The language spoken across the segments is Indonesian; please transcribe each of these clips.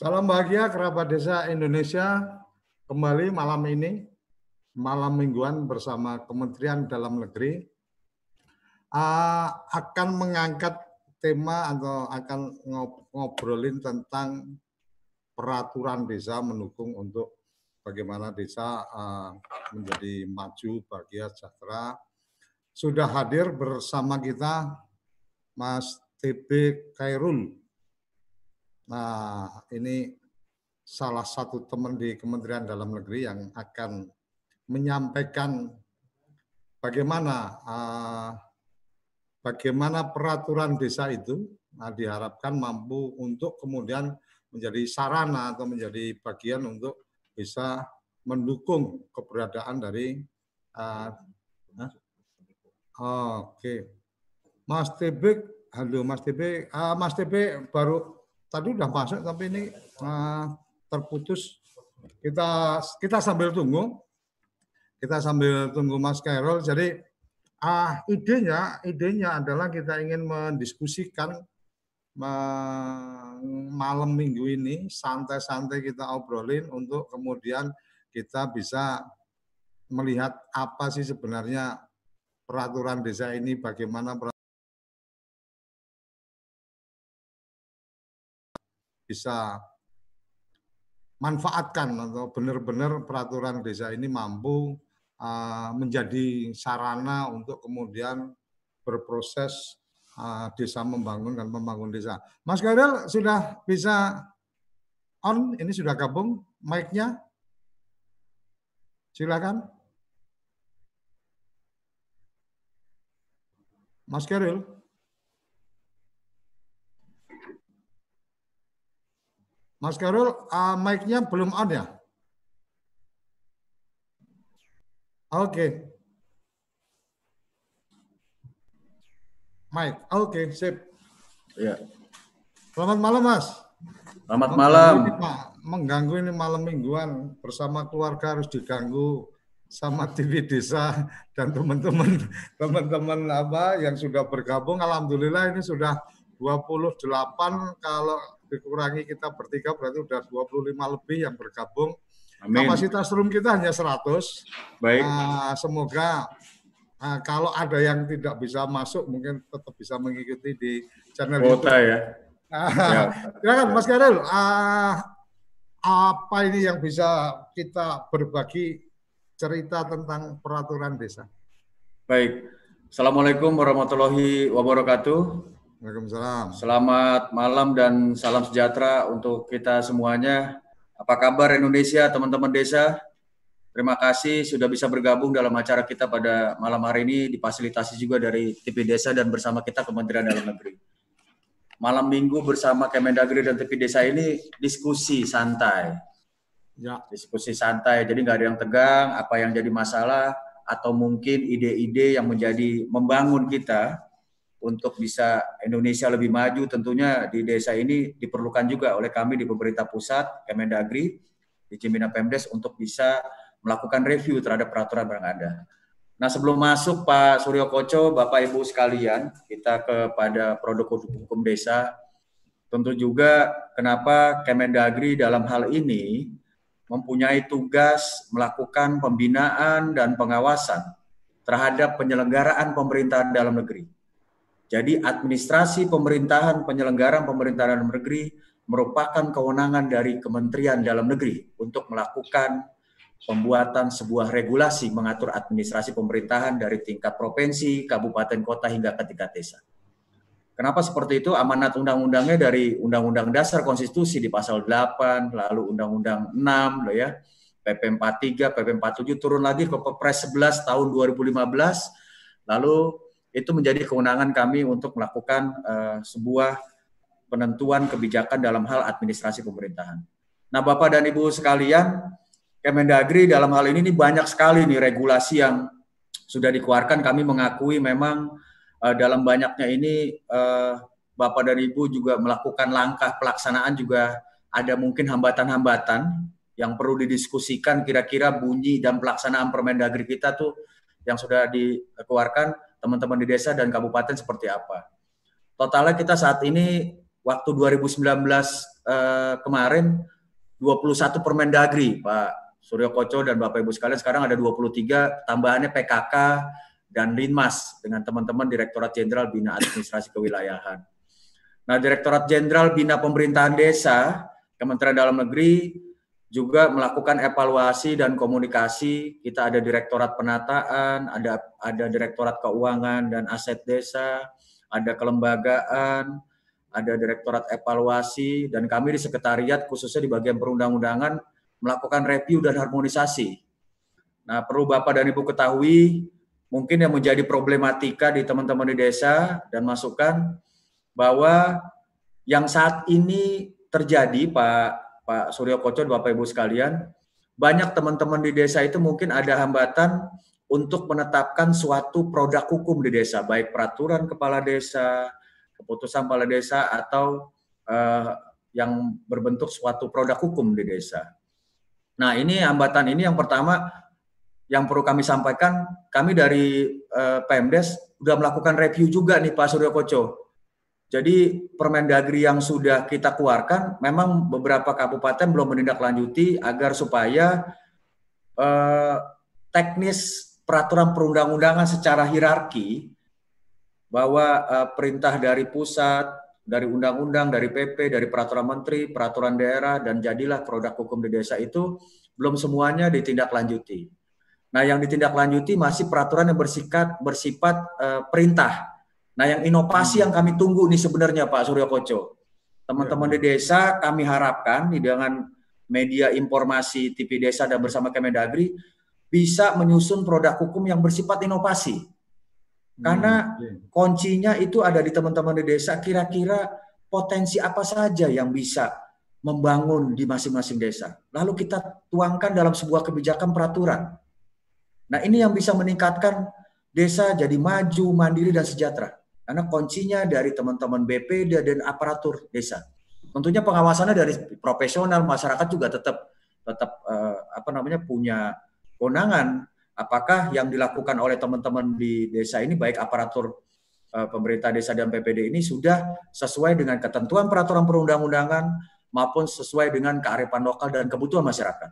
Salam bahagia kerabat desa Indonesia. Kembali malam ini, malam mingguan bersama Kementerian Dalam Negeri uh, akan mengangkat tema atau akan ngobrolin tentang peraturan desa mendukung untuk bagaimana desa uh, menjadi maju, bahagia, sejahtera. Sudah hadir bersama kita Mas TB Kairul Nah, ini salah satu teman di Kementerian Dalam Negeri yang akan menyampaikan bagaimana uh, bagaimana peraturan desa itu nah, diharapkan mampu untuk kemudian menjadi sarana atau menjadi bagian untuk bisa mendukung keberadaan dari uh, Oke, okay. Mas TB, halo Mas TB, uh, Mas TB baru tadi udah masuk tapi ini uh, terputus. Kita kita sambil tunggu. Kita sambil tunggu Mas Carol. Jadi uh, idenya idenya adalah kita ingin mendiskusikan malam minggu ini santai-santai kita obrolin untuk kemudian kita bisa melihat apa sih sebenarnya peraturan desa ini bagaimana bisa manfaatkan atau benar-benar peraturan desa ini mampu uh, menjadi sarana untuk kemudian berproses uh, desa membangun dan membangun desa. Mas Gabriel sudah bisa on, ini sudah gabung mic-nya. Silakan. Mas Gabriel. Mas Karul, uh, mic-nya belum on ya? Oke. Okay. Mic, oke, okay, sip. Ya. Selamat malam, Mas. Selamat malam. Ini, Pak, mengganggu ini malam mingguan bersama keluarga harus diganggu sama TV desa dan teman-teman teman-teman apa yang sudah bergabung alhamdulillah ini sudah 28 kalau dikurangi kita bertiga berarti udah 25 lebih yang bergabung. Amin. Kapasitas room kita hanya 100. Baik. Uh, semoga uh, kalau ada yang tidak bisa masuk mungkin tetap bisa mengikuti di channel Kota ya. Uh, ya. Mas Karel, uh, apa ini yang bisa kita berbagi cerita tentang peraturan desa? Baik. Assalamualaikum warahmatullahi wabarakatuh. Waalaikumsalam. Selamat malam dan salam sejahtera untuk kita semuanya. Apa kabar Indonesia, teman-teman desa? Terima kasih sudah bisa bergabung dalam acara kita pada malam hari ini difasilitasi juga dari TV Desa dan bersama kita Kementerian Dalam Negeri. Malam Minggu bersama Kemendagri dan TV Desa ini diskusi santai. Ya. Diskusi santai, jadi nggak ada yang tegang, apa yang jadi masalah, atau mungkin ide-ide yang menjadi membangun kita untuk bisa Indonesia lebih maju tentunya di desa ini diperlukan juga oleh kami di pemerintah pusat, Kemendagri, di Cimina Pemdes untuk bisa melakukan review terhadap peraturan yang ada. Nah sebelum masuk Pak Suryo Koco, Bapak Ibu sekalian, kita kepada produk hukum desa, tentu juga kenapa Kemendagri dalam hal ini mempunyai tugas melakukan pembinaan dan pengawasan terhadap penyelenggaraan pemerintahan dalam negeri jadi administrasi pemerintahan penyelenggaraan pemerintahan dalam negeri merupakan kewenangan dari Kementerian Dalam Negeri untuk melakukan pembuatan sebuah regulasi mengatur administrasi pemerintahan dari tingkat provinsi, kabupaten, kota hingga ke tingkat desa. Kenapa seperti itu? Amanat undang-undangnya dari Undang-Undang Dasar Konstitusi di pasal 8, lalu Undang-Undang 6 loh ya. PP 43, PP 47 turun lagi ke Kepres 11 tahun 2015, lalu itu menjadi kewenangan kami untuk melakukan uh, sebuah penentuan kebijakan dalam hal administrasi pemerintahan. Nah, Bapak dan Ibu sekalian, Kemendagri dalam hal ini, ini banyak sekali nih regulasi yang sudah dikeluarkan. Kami mengakui memang uh, dalam banyaknya ini uh, Bapak dan Ibu juga melakukan langkah pelaksanaan juga ada mungkin hambatan-hambatan yang perlu didiskusikan kira-kira bunyi dan pelaksanaan Permendagri kita tuh yang sudah dikeluarkan teman-teman di desa dan kabupaten seperti apa. Totalnya kita saat ini waktu 2019 eh, kemarin 21 Permendagri, Pak Suryo Koco dan Bapak Ibu sekalian sekarang ada 23 tambahannya PKK dan Linmas dengan teman-teman Direktorat Jenderal Bina Administrasi Kewilayahan. Nah, Direktorat Jenderal Bina Pemerintahan Desa Kementerian Dalam Negeri juga melakukan evaluasi dan komunikasi. Kita ada Direktorat Penataan, ada ada Direktorat Keuangan dan Aset Desa, ada kelembagaan, ada direktorat evaluasi, dan kami di sekretariat khususnya di bagian perundang-undangan melakukan review dan harmonisasi. Nah, perlu Bapak dan Ibu ketahui, mungkin yang menjadi problematika di teman-teman di desa dan masukan bahwa yang saat ini terjadi Pak Pak Suryo Koco, Bapak Ibu sekalian, banyak teman-teman di desa itu mungkin ada hambatan untuk menetapkan suatu produk hukum di desa, baik peraturan kepala desa, keputusan kepala desa atau uh, yang berbentuk suatu produk hukum di desa. Nah, ini hambatan ini yang pertama yang perlu kami sampaikan, kami dari uh, Pemdes sudah melakukan review juga nih Pak Suryo Koco. Jadi Permendagri yang sudah kita keluarkan, memang beberapa kabupaten belum menindaklanjuti agar supaya uh, teknis peraturan perundang-undangan secara hierarki bahwa uh, perintah dari pusat, dari undang-undang, dari PP, dari peraturan menteri, peraturan daerah, dan jadilah produk hukum di desa itu belum semuanya ditindaklanjuti. Nah, yang ditindaklanjuti masih peraturan yang bersifat bersifat uh, perintah. Nah, yang inovasi yang kami tunggu nih sebenarnya Pak Suryo Koco. Teman-teman di desa kami harapkan di dengan media informasi TV Desa dan bersama Kemendagri bisa menyusun produk hukum yang bersifat inovasi karena hmm, kuncinya itu ada di teman-teman di desa. Kira-kira potensi apa saja yang bisa membangun di masing-masing desa. Lalu kita tuangkan dalam sebuah kebijakan peraturan. Nah ini yang bisa meningkatkan desa jadi maju, mandiri, dan sejahtera. Karena kuncinya dari teman-teman BP dan aparatur desa. Tentunya pengawasannya dari profesional, masyarakat juga tetap tetap uh, apa namanya punya kewenangan apakah yang dilakukan oleh teman-teman di desa ini baik aparatur uh, pemerintah desa dan PPD ini sudah sesuai dengan ketentuan peraturan perundang-undangan maupun sesuai dengan kearifan lokal dan kebutuhan masyarakat.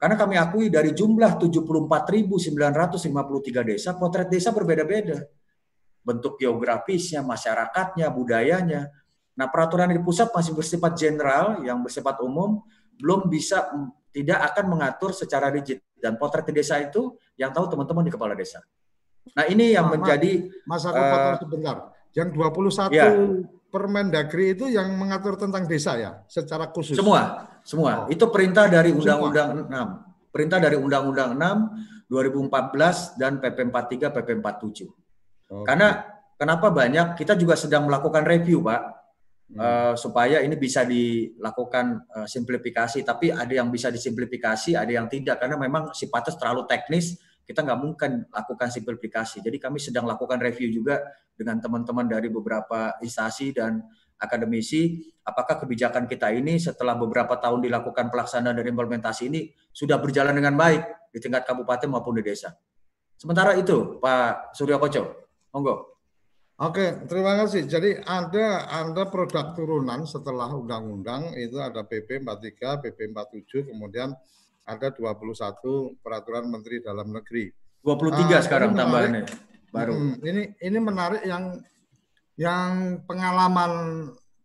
Karena kami akui dari jumlah 74.953 desa, potret desa berbeda-beda. Bentuk geografisnya, masyarakatnya, budayanya. Nah peraturan di pusat masih bersifat general, yang bersifat umum, belum bisa tidak akan mengatur secara rigid dan potret di desa itu yang tahu teman-teman di kepala desa. Nah, ini yang nah, menjadi Mas aku uh, sebentar. Yang 21 ya. Permendagri itu yang mengatur tentang desa ya, secara khusus. Semua, semua. Oh. Itu perintah dari Undang-Undang 6. Perintah dari Undang-Undang 6 2014 dan PP 43 PP 47. Okay. Karena kenapa banyak kita juga sedang melakukan review, Pak uh, supaya ini bisa dilakukan uh, simplifikasi. Tapi ada yang bisa disimplifikasi, ada yang tidak karena memang sifatnya terlalu teknis. Kita nggak mungkin lakukan simplifikasi. Jadi kami sedang lakukan review juga dengan teman-teman dari beberapa instansi dan akademisi, apakah kebijakan kita ini setelah beberapa tahun dilakukan pelaksanaan dan implementasi ini sudah berjalan dengan baik di tingkat kabupaten maupun di desa. Sementara itu, Pak Suryo Koco, monggo. Oke, terima kasih. Jadi ada ada produk turunan setelah undang-undang itu ada PP 43, PP 47, kemudian ada 21 peraturan Menteri Dalam Negeri. 23 uh, ah, sekarang tambahannya baru. Hmm, ini ini menarik yang yang pengalaman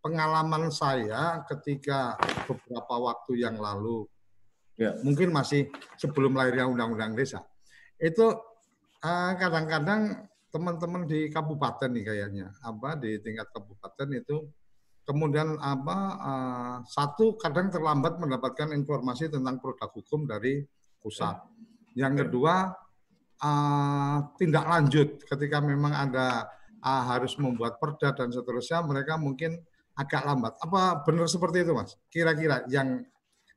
pengalaman saya ketika beberapa waktu yang lalu ya. mungkin masih sebelum lahirnya undang-undang desa itu ah, kadang-kadang uh, teman-teman di kabupaten nih kayaknya apa di tingkat kabupaten itu kemudian apa uh, satu kadang terlambat mendapatkan informasi tentang produk hukum dari pusat. Ya. Yang ya. kedua uh, tindak lanjut ketika memang ada uh, harus membuat perda dan seterusnya mereka mungkin agak lambat. Apa benar seperti itu mas? Kira-kira yang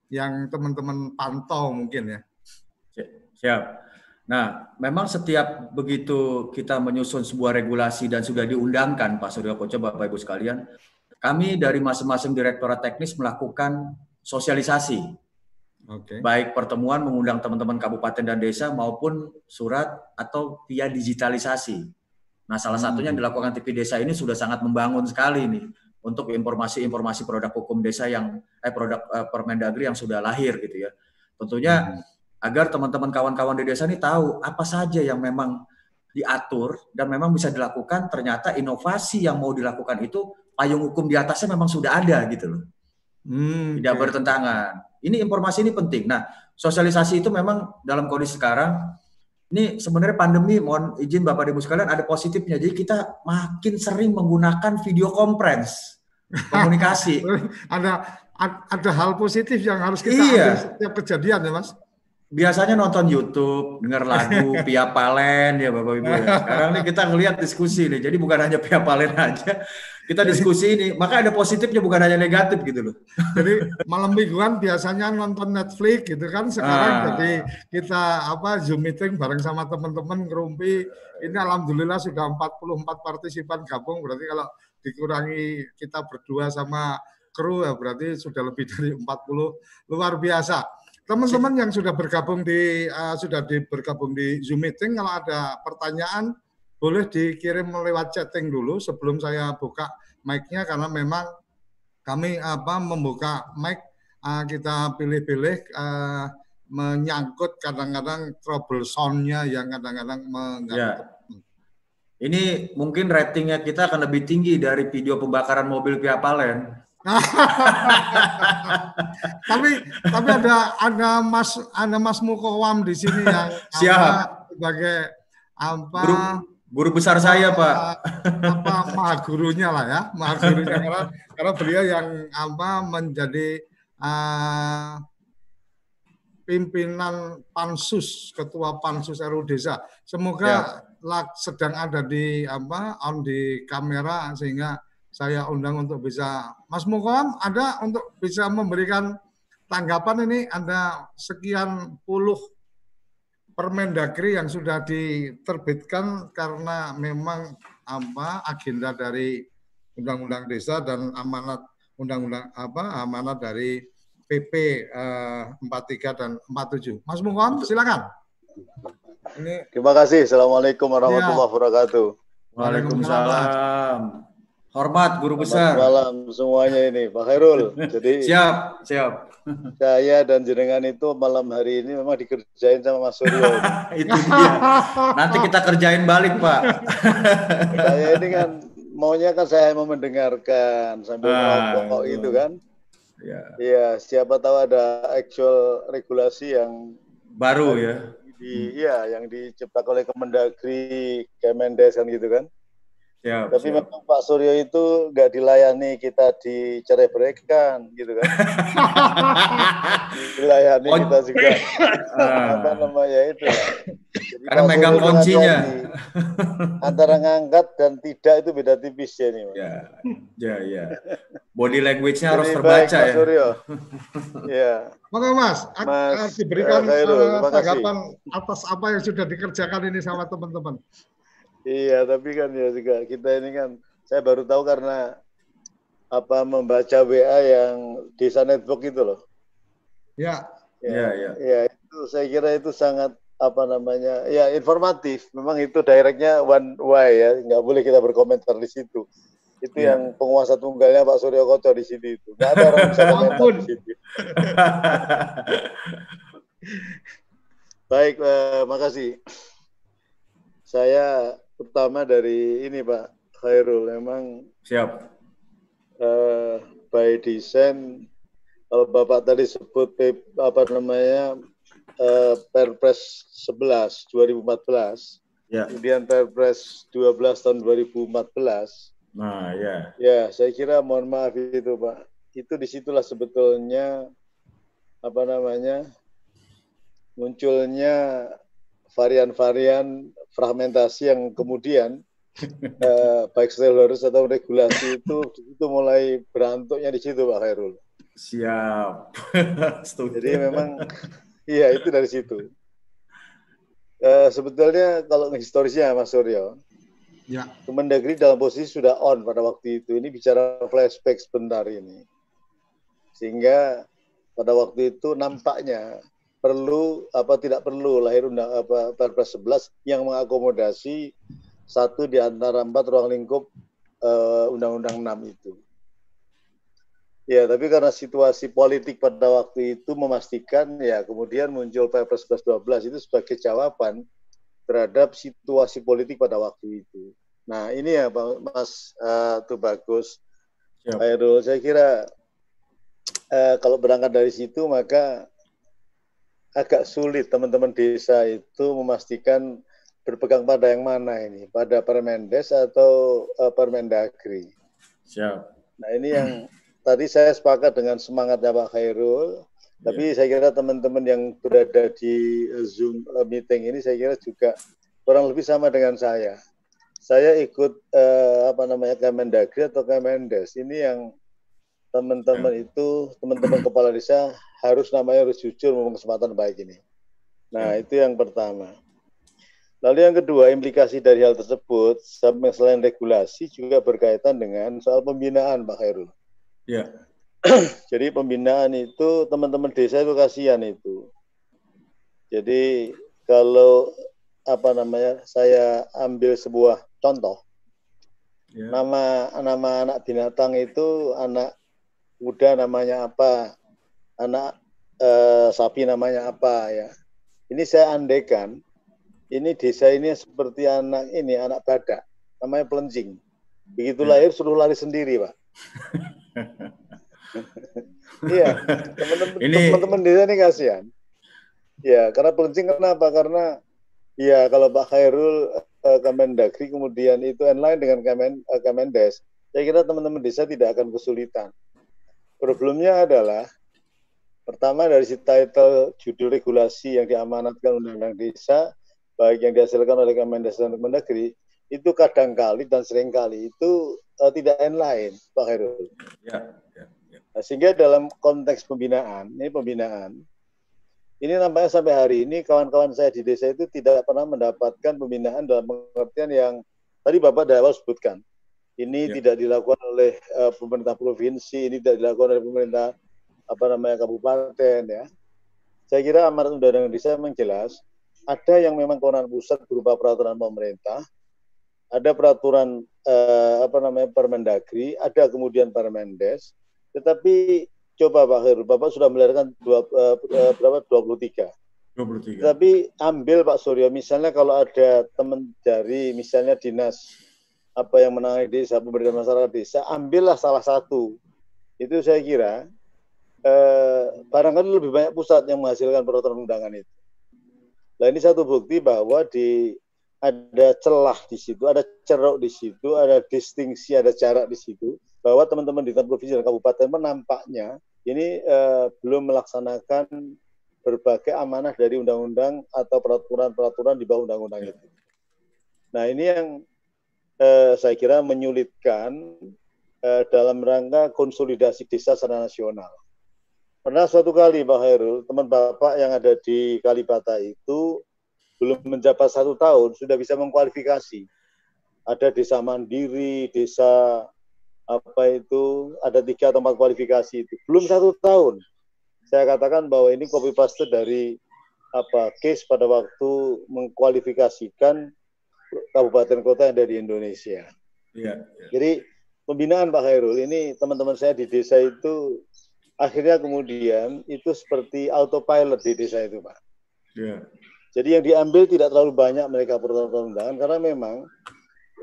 yang teman-teman pantau mungkin ya. Siap. Nah, memang setiap begitu kita menyusun sebuah regulasi dan sudah diundangkan, Pak Suryo Koco, Bapak Ibu sekalian, kami dari masing-masing direktorat teknis melakukan sosialisasi. Okay. Baik pertemuan mengundang teman-teman kabupaten dan desa maupun surat atau via digitalisasi. Nah, salah hmm. satunya yang dilakukan TV Desa ini sudah sangat membangun sekali nih. untuk informasi-informasi produk hukum desa yang eh produk eh, Permendagri yang sudah lahir gitu ya. Tentunya hmm. Agar teman-teman kawan-kawan di desa ini tahu apa saja yang memang diatur dan memang bisa dilakukan ternyata inovasi yang mau dilakukan itu payung hukum di atasnya memang sudah ada gitu loh. Hmm, Tidak okay. bertentangan. Ini informasi ini penting. Nah, sosialisasi itu memang dalam kondisi sekarang ini sebenarnya pandemi, mohon izin Bapak Ibu sekalian, ada positifnya. Jadi kita makin sering menggunakan video conference komunikasi. ada ada hal positif yang harus kita iya. ambil setiap kejadian ya, Mas. Biasanya nonton YouTube, dengar lagu Pia Palen ya Bapak Ibu ya. Sekarang nih kita ngelihat diskusi nih. Jadi bukan hanya Pia Palen aja, kita diskusi ini. Maka ada positifnya bukan hanya negatif gitu loh. Jadi malam mingguan biasanya nonton Netflix gitu kan. Sekarang ah. jadi kita apa Zoom meeting bareng sama teman-teman ngerumpi. Ini alhamdulillah sudah 44 partisipan gabung. Berarti kalau dikurangi kita berdua sama kru ya berarti sudah lebih dari 40 luar biasa. Teman-teman yang sudah bergabung di uh, sudah di, bergabung di Zoom meeting kalau ada pertanyaan boleh dikirim lewat chatting dulu sebelum saya buka mic-nya karena memang kami apa membuka mic uh, kita pilih-pilih uh, menyangkut kadang-kadang trouble sound-nya yang kadang-kadang mengganggu. Ya. Ini mungkin ratingnya kita akan lebih tinggi dari video pembakaran mobil pihak Palen. tapi tapi ada ada Mas ada Mas Mukowam di sini yang Siap. sebagai apa Guru besar saya, Pak. Apa maha gurunya lah ya, maha gurunya karena karena beliau yang apa menjadi uh, pimpinan pansus, ketua pansus RU Desa. Semoga ya. sedang ada di apa on di kamera sehingga saya undang untuk bisa Mas Mukom ada untuk bisa memberikan tanggapan ini ada sekian puluh Permendagri yang sudah diterbitkan karena memang apa agenda dari Undang-Undang Desa dan amanat Undang-Undang apa amanat dari PP eh, 43 dan 47. Mas Mukom, silakan. Ini Terima kasih. Assalamualaikum warahmatullahi ya. wabarakatuh. Waalaikumsalam. Hormat guru besar. Selamat malam semuanya ini, Pak Khairul. Jadi siap, siap. Saya dan jenengan itu malam hari ini memang dikerjain sama Mas Suryo. itu dia. Nanti kita kerjain balik, Pak. saya ini kan maunya kan saya mau mendengarkan sambil ah, ngomong itu kan. Ya. Iya, siapa tahu ada actual regulasi yang baru ya. Di, Iya, yang diciptakan oleh Kemendagri, Kemendes kan gitu kan. Siap, Tapi siap. memang Pak Suryo itu nggak dilayani kita dicerai berikan gitu kan. dilayani oh, kita juga apa namanya itu. Jadi Karena Pak megang kuncinya. Antara ngangkat dan tidak itu beda tipis ya nih. Ya, ya, ya. Body language-nya harus terbaca baik, ya. Pak Suryo. ya. Maka Mas, mas diberikan ya, tanggapan atas apa yang sudah dikerjakan ini sama teman-teman. Iya, tapi kan ya juga kita ini kan saya baru tahu karena apa membaca WA yang desa network itu loh. Ya. Ya, ya. Ya, itu saya kira itu sangat apa namanya ya informatif. Memang itu directnya one way ya, nggak boleh kita berkomentar di situ. Itu ya. yang penguasa tunggalnya Pak Suryo Koco di sini itu. Nggak ada orang bisa komentar di situ. Baik, eh, makasih. Saya pertama dari ini Pak Khairul. Memang siap. uh, by design kalau Bapak tadi sebut apa namanya uh, Perpres 11 2014 ya. kemudian Perpres 12 tahun 2014 nah ya. Ya saya kira mohon maaf itu Pak. Itu di situlah sebetulnya apa namanya munculnya varian-varian fragmentasi yang kemudian eh, baik stakeholders atau regulasi itu itu mulai berantuknya di situ Pak Khairul. Siap. Jadi memang iya itu dari situ. Eh, sebetulnya kalau historisnya Mas Suryo, ya. Kemendagri dalam posisi sudah on pada waktu itu. Ini bicara flashback sebentar ini. Sehingga pada waktu itu nampaknya perlu apa tidak perlu lahir undang apa Perpres 11 yang mengakomodasi satu di antara empat ruang lingkup eh, Undang-Undang 6 itu. Ya, tapi karena situasi politik pada waktu itu memastikan ya kemudian muncul Perpres 1112 itu sebagai jawaban terhadap situasi politik pada waktu itu. Nah, ini ya Mas uh, tuh bagus. Ayo, saya kira uh, kalau berangkat dari situ maka agak sulit teman-teman desa itu memastikan berpegang pada yang mana ini, pada Permendes atau uh, Permendagri. Siap. Nah, ini yang tadi saya sepakat dengan semangatnya Pak Khairul, tapi yeah. saya kira teman-teman yang berada di eh, Zoom eh, meeting ini saya kira juga kurang lebih sama dengan saya. Saya ikut uh, apa namanya Kemendagri atau Kemendes. Ini yang teman-teman yeah. itu, teman-teman kepala desa harus namanya harus jujur memang kesempatan baik ini. Nah, yeah. itu yang pertama. Lalu yang kedua, implikasi dari hal tersebut, selain regulasi juga berkaitan dengan soal pembinaan, Pak Khairul. Ya. Jadi pembinaan itu teman-teman desa itu kasihan itu. Jadi kalau apa namanya saya ambil sebuah contoh ya. nama nama anak binatang itu anak kuda namanya apa anak eh, sapi namanya apa ya ini saya andekan ini desa ini seperti anak ini anak badak namanya pelencing begitu ya. lahir suruh lari sendiri pak iya, teman-teman desa ini kasihan. Ya, karena pelencing kenapa? Karena ya kalau Pak Khairul uh, Kemendagri kemudian itu inline dengan Kemen, uh, Kemendes, saya kira teman-teman desa tidak akan kesulitan. Problemnya adalah pertama dari si title judul regulasi yang diamanatkan undang-undang desa, baik yang dihasilkan oleh Kemendes dan Kemendagri, itu kadang-kali dan sering kali itu uh, tidak inline, Pak Khairul. Ya. Nah, sehingga dalam konteks pembinaan, ini pembinaan, ini nampaknya sampai hari ini kawan-kawan saya di desa itu tidak pernah mendapatkan pembinaan dalam pengertian yang tadi Bapak dari awal sebutkan. Ini ya. tidak dilakukan oleh uh, pemerintah provinsi, ini tidak dilakukan oleh pemerintah apa namanya kabupaten ya. Saya kira amanat undang-undang desa memang jelas ada yang memang kewenangan pusat berupa peraturan pemerintah, ada peraturan uh, apa namanya Permendagri, ada kemudian Permendes, tetapi coba Pak Heru, Bapak sudah melahirkan dua, uh, uh, berapa 23. 23. Tapi ambil Pak Suryo, misalnya kalau ada teman dari misalnya dinas apa yang menangani desa, pemberdayaan masyarakat desa, ambillah salah satu. Itu saya kira eh, barangkali lebih banyak pusat yang menghasilkan peraturan undangan itu. Nah ini satu bukti bahwa di ada celah di situ, ada ceruk di situ, ada distingsi, ada jarak di situ bahwa teman-teman di tingkat provinsi dan kabupaten menampaknya ini eh, belum melaksanakan berbagai amanah dari undang-undang atau peraturan-peraturan di bawah undang-undang itu. Nah ini yang eh, saya kira menyulitkan eh, dalam rangka konsolidasi desa secara nasional. Pernah suatu kali Pak Hairul, teman Bapak yang ada di Kalibata itu belum menjabat satu tahun sudah bisa mengkualifikasi. Ada desa mandiri, desa apa itu ada tiga atau empat kualifikasi itu belum satu tahun saya katakan bahwa ini copy paste dari apa case pada waktu mengkualifikasikan kabupaten kota yang dari Indonesia. Ya, ya. Jadi pembinaan Pak Hairul ini teman-teman saya di desa itu akhirnya kemudian itu seperti autopilot di desa itu Pak. Ya. Jadi yang diambil tidak terlalu banyak mereka peraturan-perundangan karena memang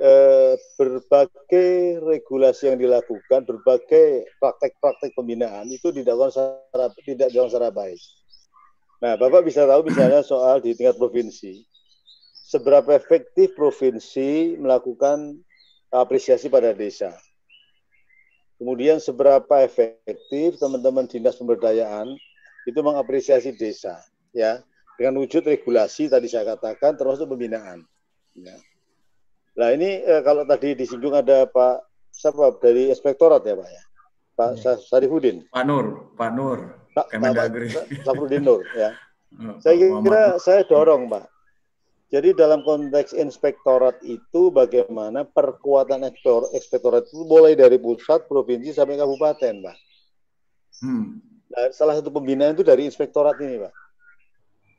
eh, berbagai regulasi yang dilakukan, berbagai praktek-praktek pembinaan itu dilakukan secara tidak dilakukan secara baik. Nah, Bapak bisa tahu misalnya soal di tingkat provinsi, seberapa efektif provinsi melakukan apresiasi pada desa. Kemudian seberapa efektif teman-teman dinas pemberdayaan itu mengapresiasi desa, ya, dengan wujud regulasi tadi saya katakan termasuk pembinaan. Ya. Nah ini eh, kalau tadi disinggung ada Pak siapa dari inspektorat ya Pak ya, Pak ya. Sarifudin. Pak Nur, Pak Nur, Pak, Kemendagri. Pak Nur ya. Oh, saya kira saya dorong Pak. Jadi dalam konteks inspektorat itu bagaimana perkuatan inspektorat itu mulai dari pusat, provinsi sampai kabupaten, Pak. Hmm. Nah, salah satu pembinaan itu dari inspektorat ini, Pak.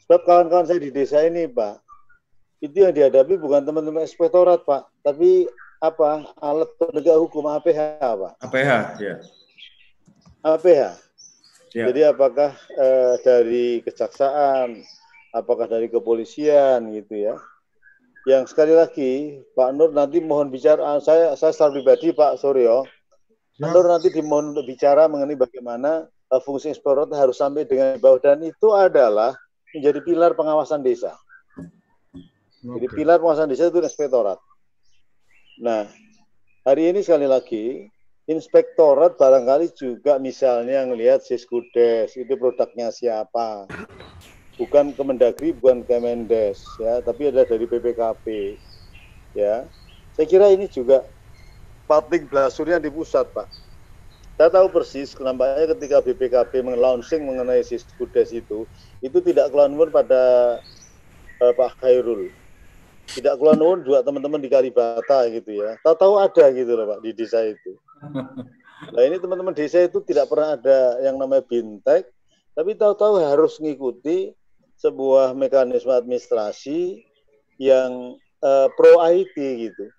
Sebab kawan-kawan saya di desa ini, Pak, itu yang dihadapi bukan teman-teman inspektorat Pak, tapi apa alat penegak hukum APH Pak. APH ya. APH. Ya. Jadi apakah uh, dari kejaksaan, apakah dari kepolisian gitu ya. Yang sekali lagi Pak Nur nanti mohon bicara saya saya secara pribadi Pak Suryo. Ya. Nur nanti dimohon untuk bicara mengenai bagaimana uh, fungsi inspektorat harus sampai dengan bawah dan itu adalah menjadi pilar pengawasan desa. Okay. Jadi pilar pengawasan desa itu inspektorat. Nah, hari ini sekali lagi inspektorat barangkali juga misalnya ngelihat Siskudes itu produknya siapa. Bukan Kemendagri, bukan Kemendes ya, tapi ada dari BPKP. Ya. Saya kira ini juga public blasurnya di pusat, Pak saya tahu persis nampaknya ketika BPKP melaunching mengenai Siskudes itu, itu tidak keluar pada uh, Pak Khairul. Tidak keluar juga teman-teman di Kalibata gitu ya. Tahu-tahu ada gitu loh Pak di desa itu. Nah ini teman-teman desa itu tidak pernah ada yang namanya bintek, tapi tahu-tahu harus mengikuti sebuah mekanisme administrasi yang uh, pro IT gitu.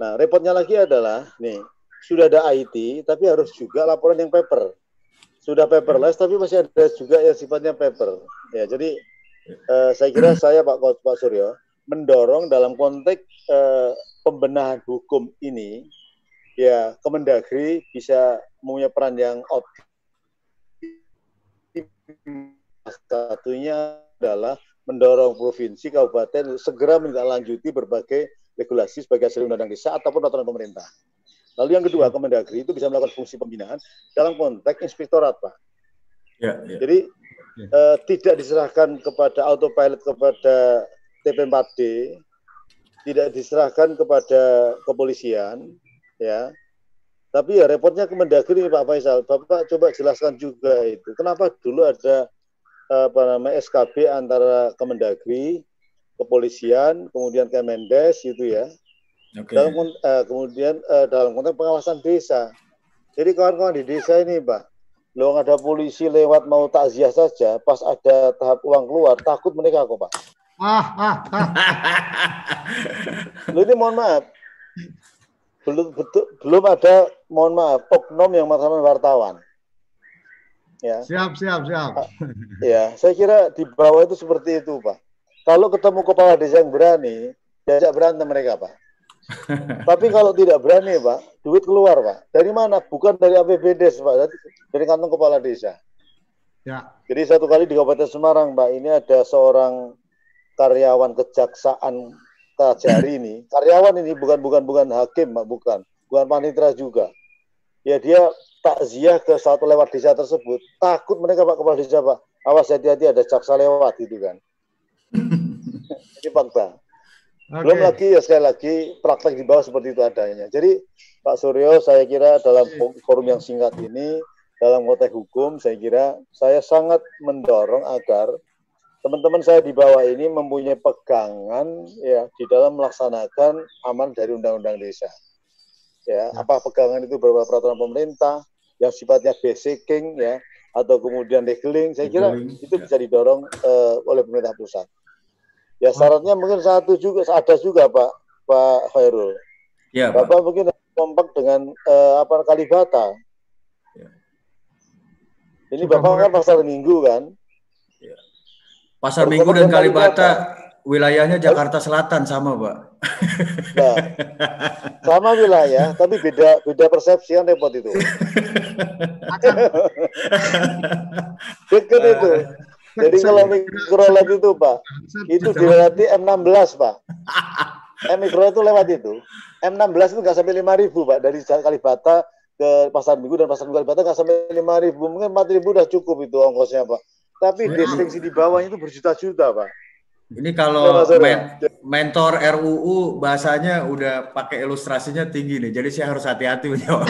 Nah repotnya lagi adalah nih sudah ada IT, tapi harus juga laporan yang paper. Sudah paperless, tapi masih ada juga yang sifatnya paper. Ya, jadi uh, saya kira saya Pak Coach Pak Suryo mendorong dalam konteks uh, pembenahan hukum ini, ya Kemendagri bisa punya peran yang optimal. Satunya adalah mendorong provinsi, kabupaten segera menindaklanjuti berbagai regulasi sebagai hasil undang-undang desa ataupun aturan pemerintah. Lalu yang kedua, hmm. Kemendagri itu bisa melakukan fungsi pembinaan dalam konteks inspektorat, Pak. Ya, ya. Jadi ya. Eh, tidak diserahkan kepada autopilot kepada TP4D, tidak diserahkan kepada kepolisian, ya. Tapi ya repotnya Kemendagri Pak Faisal. Bapak coba jelaskan juga itu. Kenapa dulu ada apa namanya SKB antara Kemendagri, kepolisian, kemudian Kemendes itu ya Okay. Dalam uh, kemudian uh, dalam konteks pengawasan desa. Jadi kawan-kawan di desa ini, Pak, lo ada polisi lewat mau takziah saja, pas ada tahap uang keluar, takut mereka kok, Pak. Ah, ah, ah. lo ini mohon maaf, belum betul, belum ada mohon maaf oknum yang mengatakan wartawan. Ya. Siap, siap, siap. Ah, ya, saya kira di bawah itu seperti itu, Pak. Kalau ketemu kepala desa yang berani, diajak berantem mereka, Pak. Tapi kalau tidak berani, Pak, duit keluar, Pak. Dari mana? Bukan dari APBD, Pak, dari kantong kepala desa. Ya. Jadi satu kali di Kabupaten Semarang, Pak, ini ada seorang karyawan kejaksaan Kajari ini. Karyawan ini bukan bukan bukan hakim, Pak, bukan. Bukan panitra juga. Ya dia takziah ke satu lewat desa tersebut. Takut mereka, Pak, kepala desa, Pak. Awas hati-hati ada jaksa lewat gitu kan. ini fakta. Okay. Belum lagi ya sekali lagi praktek di bawah seperti itu adanya. Jadi Pak Suryo saya kira dalam forum yang singkat ini dalam konteks hukum saya kira saya sangat mendorong agar teman-teman saya di bawah ini mempunyai pegangan ya di dalam melaksanakan aman dari undang-undang desa. Ya, ya, apa pegangan itu berupa peraturan pemerintah yang sifatnya basicing ya atau kemudian legeling saya kira itu ya. bisa didorong uh, oleh pemerintah pusat. Ya syaratnya mungkin satu juga ada juga Pak Pak Khairul. Ya, Bapak Pak. mungkin kompak dengan uh, apa Kalibata. Ya. Ini Sudah Bapak kan pasar Minggu kan? Ya. Pasar Minggu dan Kalibata, wilayahnya Jakarta Selatan sama, Pak. Nah, sama wilayah, tapi beda beda persepsi kan repot itu. Dekat itu. Jadi kalau mikrolet itu Pak, itu dilewati M16 Pak. M mikro itu lewat itu. M16 itu nggak sampai lima ribu Pak dari Kalibata ke pasar minggu dan pasar minggu Kalibata nggak sampai lima ribu mungkin empat ribu udah cukup itu ongkosnya Pak. Tapi distingsi di bawahnya itu berjuta-juta Pak. Ini kalau men mentor RUU bahasanya udah pakai ilustrasinya tinggi nih, jadi saya harus hati-hati menjawab.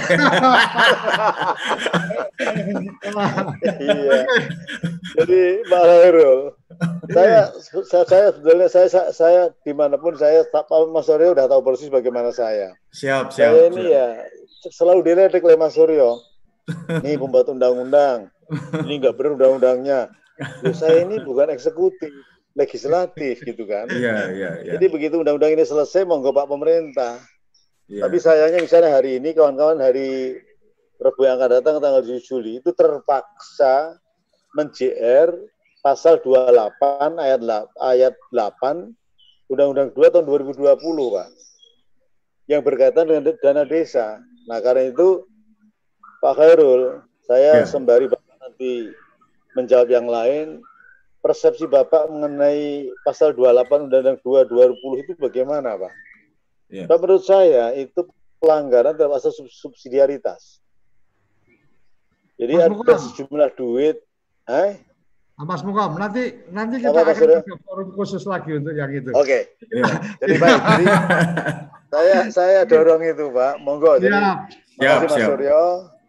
iya. Jadi Pak Hairul, saya, saya saya sebetulnya saya saya, saya di mana pun saya Pak Mas Suryo udah tahu persis bagaimana saya. Siap siap. Saya ini siap. ya selalu diledek oleh Mas Suryo. Ini pembuat undang-undang, ini nggak benar undang-undangnya. saya ini bukan eksekutif legislatif gitu kan. Iya, iya, iya. Jadi begitu undang-undang ini selesai monggo Pak pemerintah. Ya. Tapi sayangnya misalnya hari ini kawan-kawan hari Rabu yang akan datang tanggal 7 Juli itu terpaksa men-JR pasal 28 ayat ayat 8 Undang-Undang 2 tahun 2020, Pak. Yang berkaitan dengan dana desa. Nah, karena itu Pak Khairul, saya ya. sembari Bapak nanti menjawab yang lain, persepsi Bapak mengenai pasal 28 Undang-Undang 2 2020 itu bagaimana, Pak? Ya. Dan menurut saya itu pelanggaran terhadap asas subsidiaritas. Jadi Mas ada sejumlah duit, eh? Mas Mukom, nanti nanti kita Apa, akan ada forum khusus lagi untuk yang itu. Oke. Okay. Ya. jadi baik, jadi saya saya dorong itu, Pak. Monggo. Jadi, ya. Makasih Mas Suryo,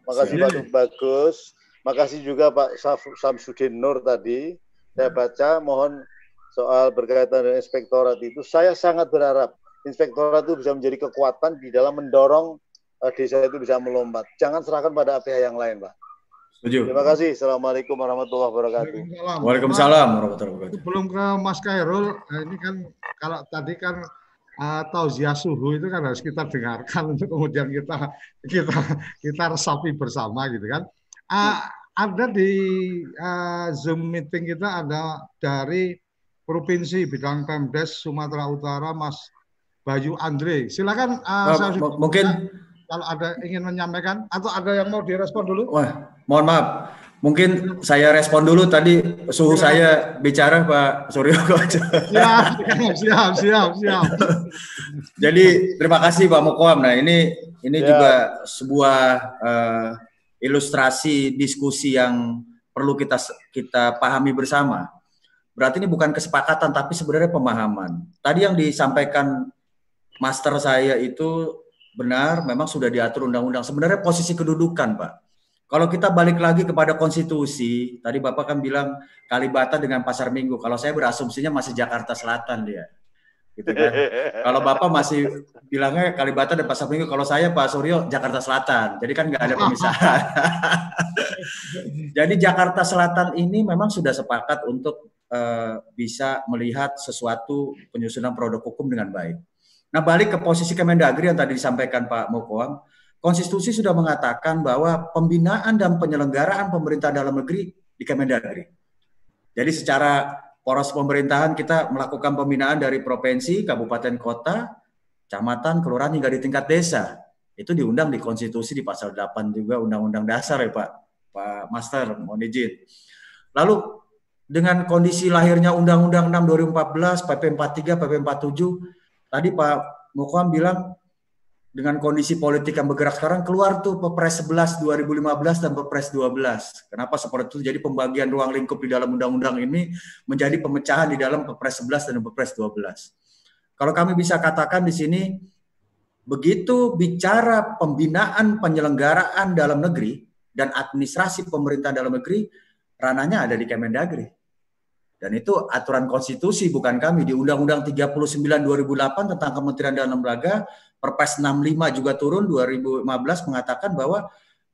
makasih Pak Bagus, makasih juga Pak Samsudin Nur tadi. Saya baca, mohon soal berkaitan dengan inspektorat itu, saya sangat berharap inspektorat itu bisa menjadi kekuatan di dalam mendorong uh, desa itu bisa melompat. Jangan serahkan pada pihak yang lain, Pak. Setuju. Terima kasih. Assalamualaikum warahmatullahi wabarakatuh. Waalaikumsalam warahmatullahi wabarakatuh. Belum ke Mas Kairul, eh, ini kan kalau tadi kan uh, tauziah suhu itu kan harus kita dengarkan untuk kemudian kita kita kita resapi bersama gitu kan. Uh, ada di uh, Zoom meeting kita ada dari provinsi bidang Pemdes Sumatera Utara Mas Bayu Andre. Silakan uh, uh, saya mungkin kalau ada ingin menyampaikan atau ada yang mau direspon dulu. Wah, mohon maaf. Mungkin saya respon dulu tadi suhu ya. saya bicara Pak Suryo Siap, siap, siap, siap. Jadi terima kasih Pak Mukoam. Nah ini ini ya. juga sebuah uh, ilustrasi diskusi yang perlu kita kita pahami bersama. Berarti ini bukan kesepakatan tapi sebenarnya pemahaman. Tadi yang disampaikan master saya itu benar memang sudah diatur undang-undang. Sebenarnya posisi kedudukan, Pak. Kalau kita balik lagi kepada konstitusi, tadi Bapak kan bilang Kalibata dengan Pasar Minggu. Kalau saya berasumsinya masih Jakarta Selatan dia. Gitu kan. kalau Bapak masih bilangnya Kalibata dan Pasar Minggu, kalau saya Pak Suryo Jakarta Selatan. Jadi kan nggak ada pemisahan. Jadi Jakarta Selatan ini memang sudah sepakat untuk uh, bisa melihat sesuatu penyusunan produk hukum dengan baik. Nah, balik ke posisi Kemendagri yang tadi disampaikan Pak Mokoam, konstitusi sudah mengatakan bahwa pembinaan dan penyelenggaraan pemerintah dalam negeri di Kemendagri. Jadi secara poros pemerintahan kita melakukan pembinaan dari provinsi, kabupaten kota, kecamatan, kelurahan hingga di tingkat desa. Itu diundang di konstitusi di pasal 8 juga undang-undang dasar ya Pak. Pak Master, mohon izin. Lalu dengan kondisi lahirnya Undang-Undang 6 2014, PP 43, PP 47, Tadi Pak Mukwam bilang dengan kondisi politik yang bergerak sekarang keluar tuh Perpres 11 2015 dan Perpres 12. Kenapa seperti itu? Jadi pembagian ruang lingkup di dalam undang-undang ini menjadi pemecahan di dalam Perpres 11 dan Perpres 12. Kalau kami bisa katakan di sini begitu bicara pembinaan penyelenggaraan dalam negeri dan administrasi pemerintah dalam negeri ranahnya ada di Kemendagri. Dan itu aturan konstitusi bukan kami di Undang-Undang 39 2008 tentang Kementerian Dalam Lembaga Perpres 65 juga turun 2015 mengatakan bahwa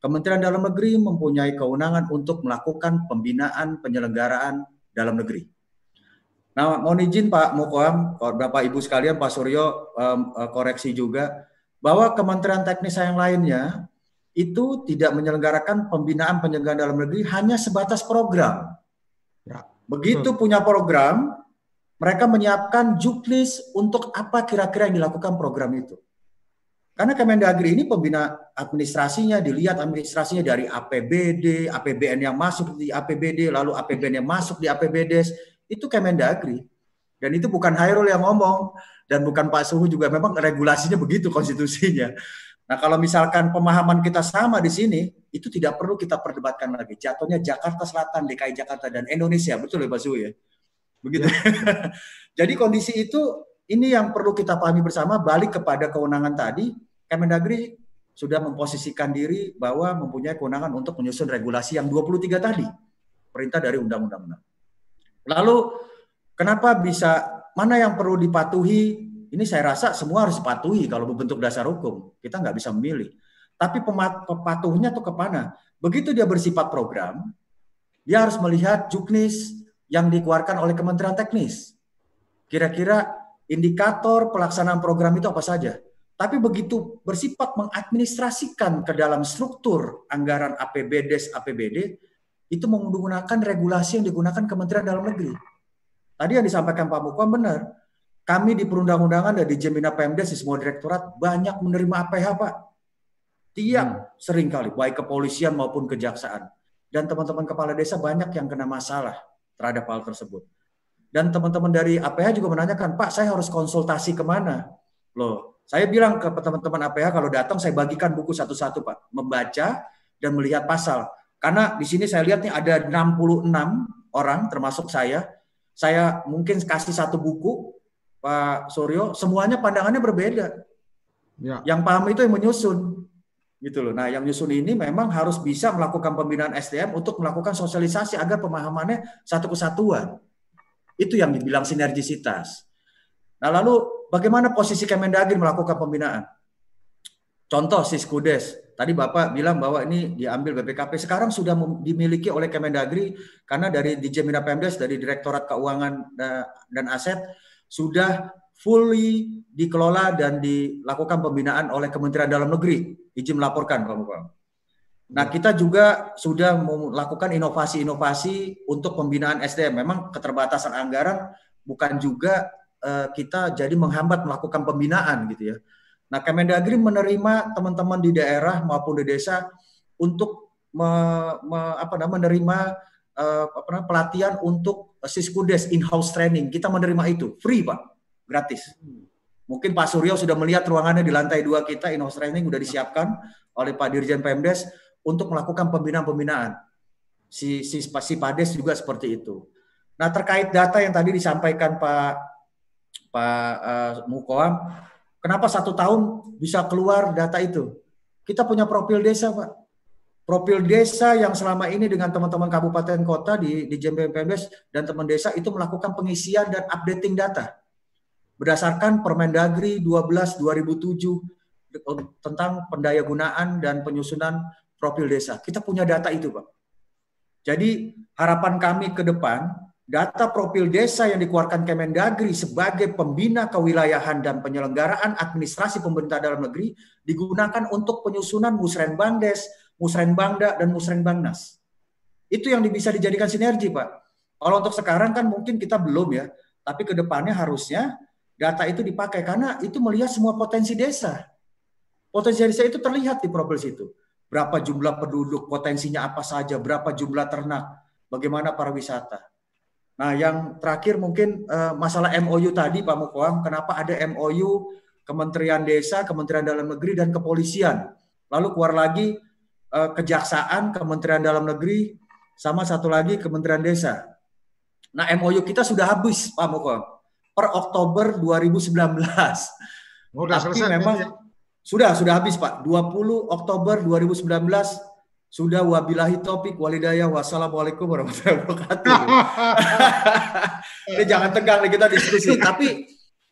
Kementerian Dalam Negeri mempunyai kewenangan untuk melakukan pembinaan penyelenggaraan dalam negeri. Nah, mohon izin Pak Mukoam, Bapak Ibu sekalian, Pak Suryo um, koreksi juga bahwa Kementerian Teknis yang lainnya itu tidak menyelenggarakan pembinaan penyelenggaraan dalam negeri hanya sebatas program. Ya. Begitu hmm. punya program, mereka menyiapkan juknis untuk apa kira-kira yang dilakukan program itu. Karena Kemendagri ini pembina administrasinya dilihat administrasinya dari APBD, APBN yang masuk di APBD, lalu APBN yang masuk di APBD, itu Kemendagri. Dan itu bukan Hairul yang ngomong dan bukan Pak Suhu juga memang regulasinya begitu konstitusinya. Nah, kalau misalkan pemahaman kita sama di sini, itu tidak perlu kita perdebatkan lagi. Jatuhnya Jakarta Selatan, DKI Jakarta dan Indonesia, betul ya Pak Su ya? Begitu. Ya. Jadi kondisi itu ini yang perlu kita pahami bersama. Balik kepada kewenangan tadi, Kemendagri sudah memposisikan diri bahwa mempunyai kewenangan untuk menyusun regulasi yang 23 tadi, perintah dari undang-undang. Lalu kenapa bisa mana yang perlu dipatuhi ini saya rasa semua harus dipatuhi kalau berbentuk dasar hukum. Kita nggak bisa memilih. Tapi pepatuhnya tuh ke mana? Begitu dia bersifat program, dia harus melihat juknis yang dikeluarkan oleh Kementerian Teknis. Kira-kira indikator pelaksanaan program itu apa saja? tapi begitu bersifat mengadministrasikan ke dalam struktur anggaran APBD APBD itu menggunakan regulasi yang digunakan Kementerian Dalam Negeri. Tadi yang disampaikan Pak Mukwam benar. Kami di perundang-undangan dan di Jemina Pemdes di semua direktorat banyak menerima APH Pak. Tiap hmm. sering kali baik kepolisian maupun kejaksaan. Dan teman-teman kepala desa banyak yang kena masalah terhadap hal tersebut. Dan teman-teman dari APH juga menanyakan, Pak saya harus konsultasi ke mana? Loh, saya bilang ke teman-teman APH kalau datang saya bagikan buku satu-satu Pak, membaca dan melihat pasal. Karena di sini saya lihat nih ada 66 orang termasuk saya. Saya mungkin kasih satu buku Pak Suryo, semuanya pandangannya berbeda. Ya. Yang paham itu yang menyusun. Gitu loh. Nah, yang menyusun ini memang harus bisa melakukan pembinaan SDM untuk melakukan sosialisasi agar pemahamannya satu kesatuan. Itu yang dibilang sinergisitas. Nah, lalu bagaimana posisi Kemendagri melakukan pembinaan? Contoh Siskudes, tadi Bapak bilang bahwa ini diambil BPKP, sekarang sudah dimiliki oleh Kemendagri karena dari DJ Mina Pemdes, dari Direktorat Keuangan dan Aset, sudah fully dikelola dan dilakukan pembinaan oleh Kementerian Dalam Negeri. Izin melaporkan, Pak Bapak. Nah, kita juga sudah melakukan inovasi-inovasi untuk pembinaan SDM. Memang keterbatasan anggaran bukan juga Eh, kita jadi menghambat melakukan pembinaan gitu ya. Nah, Kemendagri menerima teman-teman di daerah maupun di desa untuk me, me, apa namanya menerima uh, apa namanya pelatihan untuk Siskudes in-house training. Kita menerima itu free, Pak. Gratis. Mungkin Pak Suryo sudah melihat ruangannya di lantai dua kita in-house training sudah disiapkan oleh Pak Dirjen Pemdes untuk melakukan pembinaan-pembinaan. Si, si, si Pades juga seperti itu. Nah, terkait data yang tadi disampaikan Pak Pak uh, Mukoam, kenapa satu tahun bisa keluar data itu? Kita punya profil desa, Pak. Profil desa yang selama ini dengan teman-teman kabupaten kota di di JMPMS dan teman desa itu melakukan pengisian dan updating data berdasarkan Permendagri 12 2007 tentang pendayagunaan dan penyusunan profil desa. Kita punya data itu, Pak. Jadi harapan kami ke depan data profil desa yang dikeluarkan Kemendagri sebagai pembina kewilayahan dan penyelenggaraan administrasi pemerintah dalam negeri digunakan untuk penyusunan Musrenbangdes, Musrenbangda, dan Musrenbangnas. Itu yang bisa dijadikan sinergi, Pak. Kalau untuk sekarang kan mungkin kita belum ya, tapi ke depannya harusnya data itu dipakai karena itu melihat semua potensi desa. Potensi desa itu terlihat di profil situ. Berapa jumlah penduduk, potensinya apa saja, berapa jumlah ternak, bagaimana para wisata. Nah, yang terakhir mungkin uh, masalah MOU tadi Pak Mukoam, kenapa ada MOU Kementerian Desa, Kementerian Dalam Negeri dan Kepolisian. Lalu keluar lagi uh, Kejaksaan, Kementerian Dalam Negeri sama satu lagi Kementerian Desa. Nah, MOU kita sudah habis Pak Mukoam per Oktober 2019. Oh, sudah Tapi selesai memang ya? sudah sudah habis Pak. 20 Oktober 2019 sudah wabilahi topik walidayah wassalamualaikum warahmatullahi wabarakatuh. Ini jangan tegang nih kita diskusi. tapi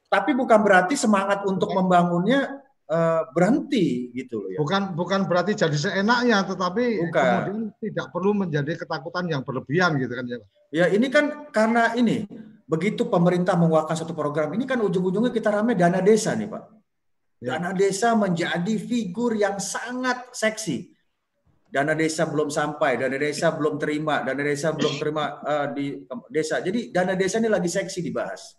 tapi bukan berarti semangat untuk membangunnya uh, berhenti gitu loh ya. Bukan bukan berarti jadi seenaknya, tetapi bukan. kemudian tidak perlu menjadi ketakutan yang berlebihan gitu kan ya. Ya ini kan karena ini begitu pemerintah mengeluarkan satu program ini kan ujung-ujungnya kita rame dana desa nih pak. Ya. Dana desa menjadi figur yang sangat seksi dana desa belum sampai, dana desa belum terima, dana desa belum terima uh, di desa. Jadi dana desa ini lagi seksi dibahas.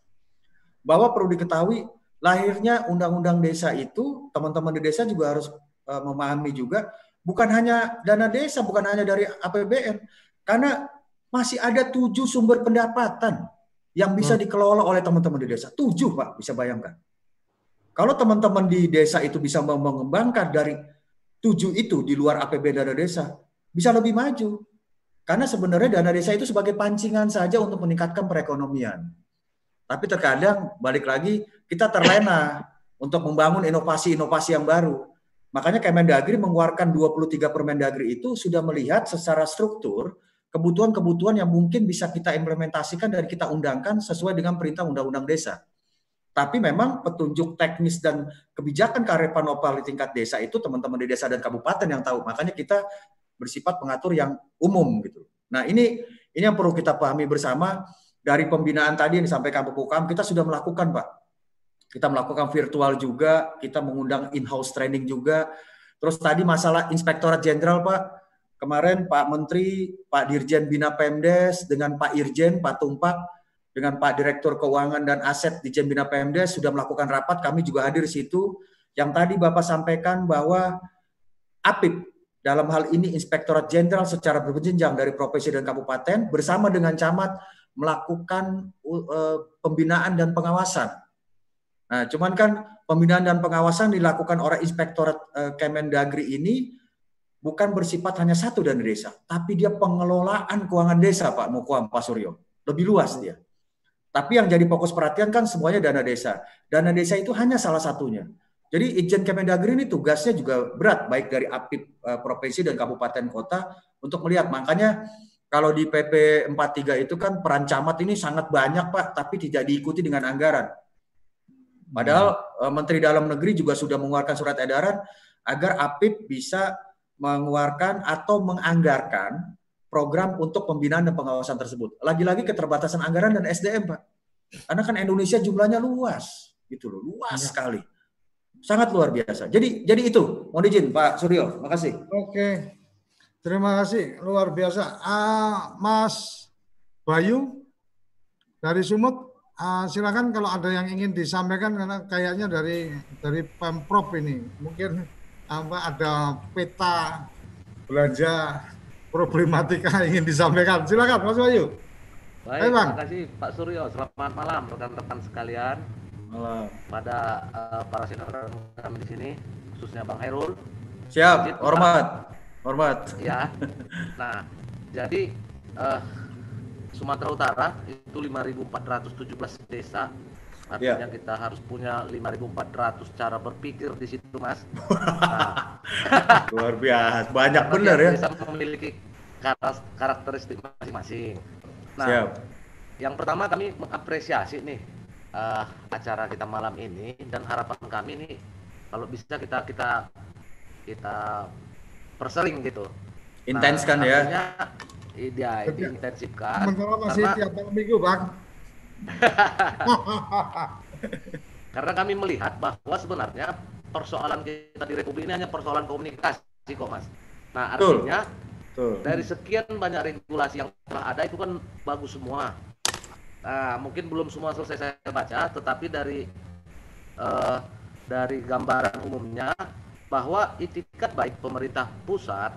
Bahwa perlu diketahui lahirnya undang-undang desa itu teman-teman di desa juga harus uh, memahami juga bukan hanya dana desa, bukan hanya dari APBN, karena masih ada tujuh sumber pendapatan yang bisa hmm. dikelola oleh teman-teman di desa. Tujuh pak, bisa bayangkan. Kalau teman-teman di desa itu bisa mengembangkan dari tujuh itu di luar APB dana desa bisa lebih maju. Karena sebenarnya dana desa itu sebagai pancingan saja untuk meningkatkan perekonomian. Tapi terkadang balik lagi kita terlena untuk membangun inovasi-inovasi yang baru. Makanya Kemendagri mengeluarkan 23 Permendagri itu sudah melihat secara struktur kebutuhan-kebutuhan yang mungkin bisa kita implementasikan dan kita undangkan sesuai dengan perintah Undang-Undang Desa. Tapi memang petunjuk teknis dan kebijakan kearifan lokal di tingkat desa itu teman-teman di desa dan kabupaten yang tahu. Makanya kita bersifat pengatur yang umum gitu. Nah ini ini yang perlu kita pahami bersama dari pembinaan tadi yang disampaikan Pak Pukam, kita sudah melakukan Pak kita melakukan virtual juga, kita mengundang in-house training juga. Terus tadi masalah Inspektorat Jenderal Pak, kemarin Pak Menteri, Pak Dirjen Bina Pemdes dengan Pak Irjen, Pak Tumpak, dengan Pak Direktur Keuangan dan Aset di Bina Pemdes sudah melakukan rapat, kami juga hadir di situ. Yang tadi Bapak sampaikan bahwa APIP dalam hal ini Inspektorat Jenderal secara berjenjang dari provinsi dan kabupaten bersama dengan camat melakukan uh, pembinaan dan pengawasan. Nah, cuman kan pembinaan dan pengawasan dilakukan oleh Inspektorat uh, Kemendagri ini bukan bersifat hanya satu dana desa, tapi dia pengelolaan keuangan desa, Pak Mukwam, Pak Suryo. Lebih luas dia. Tapi yang jadi fokus perhatian kan semuanya dana desa. Dana desa itu hanya salah satunya. Jadi Ijen Kemendagri ini tugasnya juga berat baik dari APIP uh, provinsi dan kabupaten kota untuk melihat. Makanya kalau di PP 43 itu kan peran camat ini sangat banyak Pak, tapi tidak diikuti dengan anggaran. Padahal uh, Menteri Dalam Negeri juga sudah mengeluarkan surat edaran agar APIP bisa mengeluarkan atau menganggarkan program untuk pembinaan dan pengawasan tersebut. Lagi-lagi keterbatasan anggaran dan SDM, Pak. Karena kan Indonesia jumlahnya luas, gitu loh, luas ya. sekali. Sangat luar biasa. Jadi jadi itu, mohon izin Pak Suryo, makasih. Oke. Terima kasih, luar biasa. Uh, Mas Bayu dari Sumut, uh, silakan kalau ada yang ingin disampaikan karena kayaknya dari dari Pemprov ini mungkin apa ada peta belanja problematika ingin disampaikan. Silakan Mas Bayu. Baik, terima kasih Pak Suryo. Selamat malam rekan-rekan sekalian malam pada uh, para senior kami di sini khususnya Bang Herul. Siap, hormat. Hormat. Ya. Nah, jadi uh, Sumatera Utara itu 5.417 desa. Artinya ya. kita harus punya 5.400 cara berpikir di situ, Mas. Nah, Luar biasa, banyak benar ya. Desa memiliki karakteristik masing-masing. Nah, Siap. yang pertama kami mengapresiasi nih uh, acara kita malam ini dan harapan kami ini kalau bisa kita kita kita persering gitu. Intenskan nah, ya. Iya, intensifkan. Sementara masih karena, tiap minggu, Bang. karena kami melihat bahwa sebenarnya persoalan kita di Republik ini hanya persoalan komunikasi kok, Mas. Nah, artinya Tuh. dari sekian banyak regulasi yang telah ada itu kan bagus semua Nah, mungkin belum semua selesai saya baca, tetapi dari uh, dari gambaran umumnya bahwa itikat baik pemerintah pusat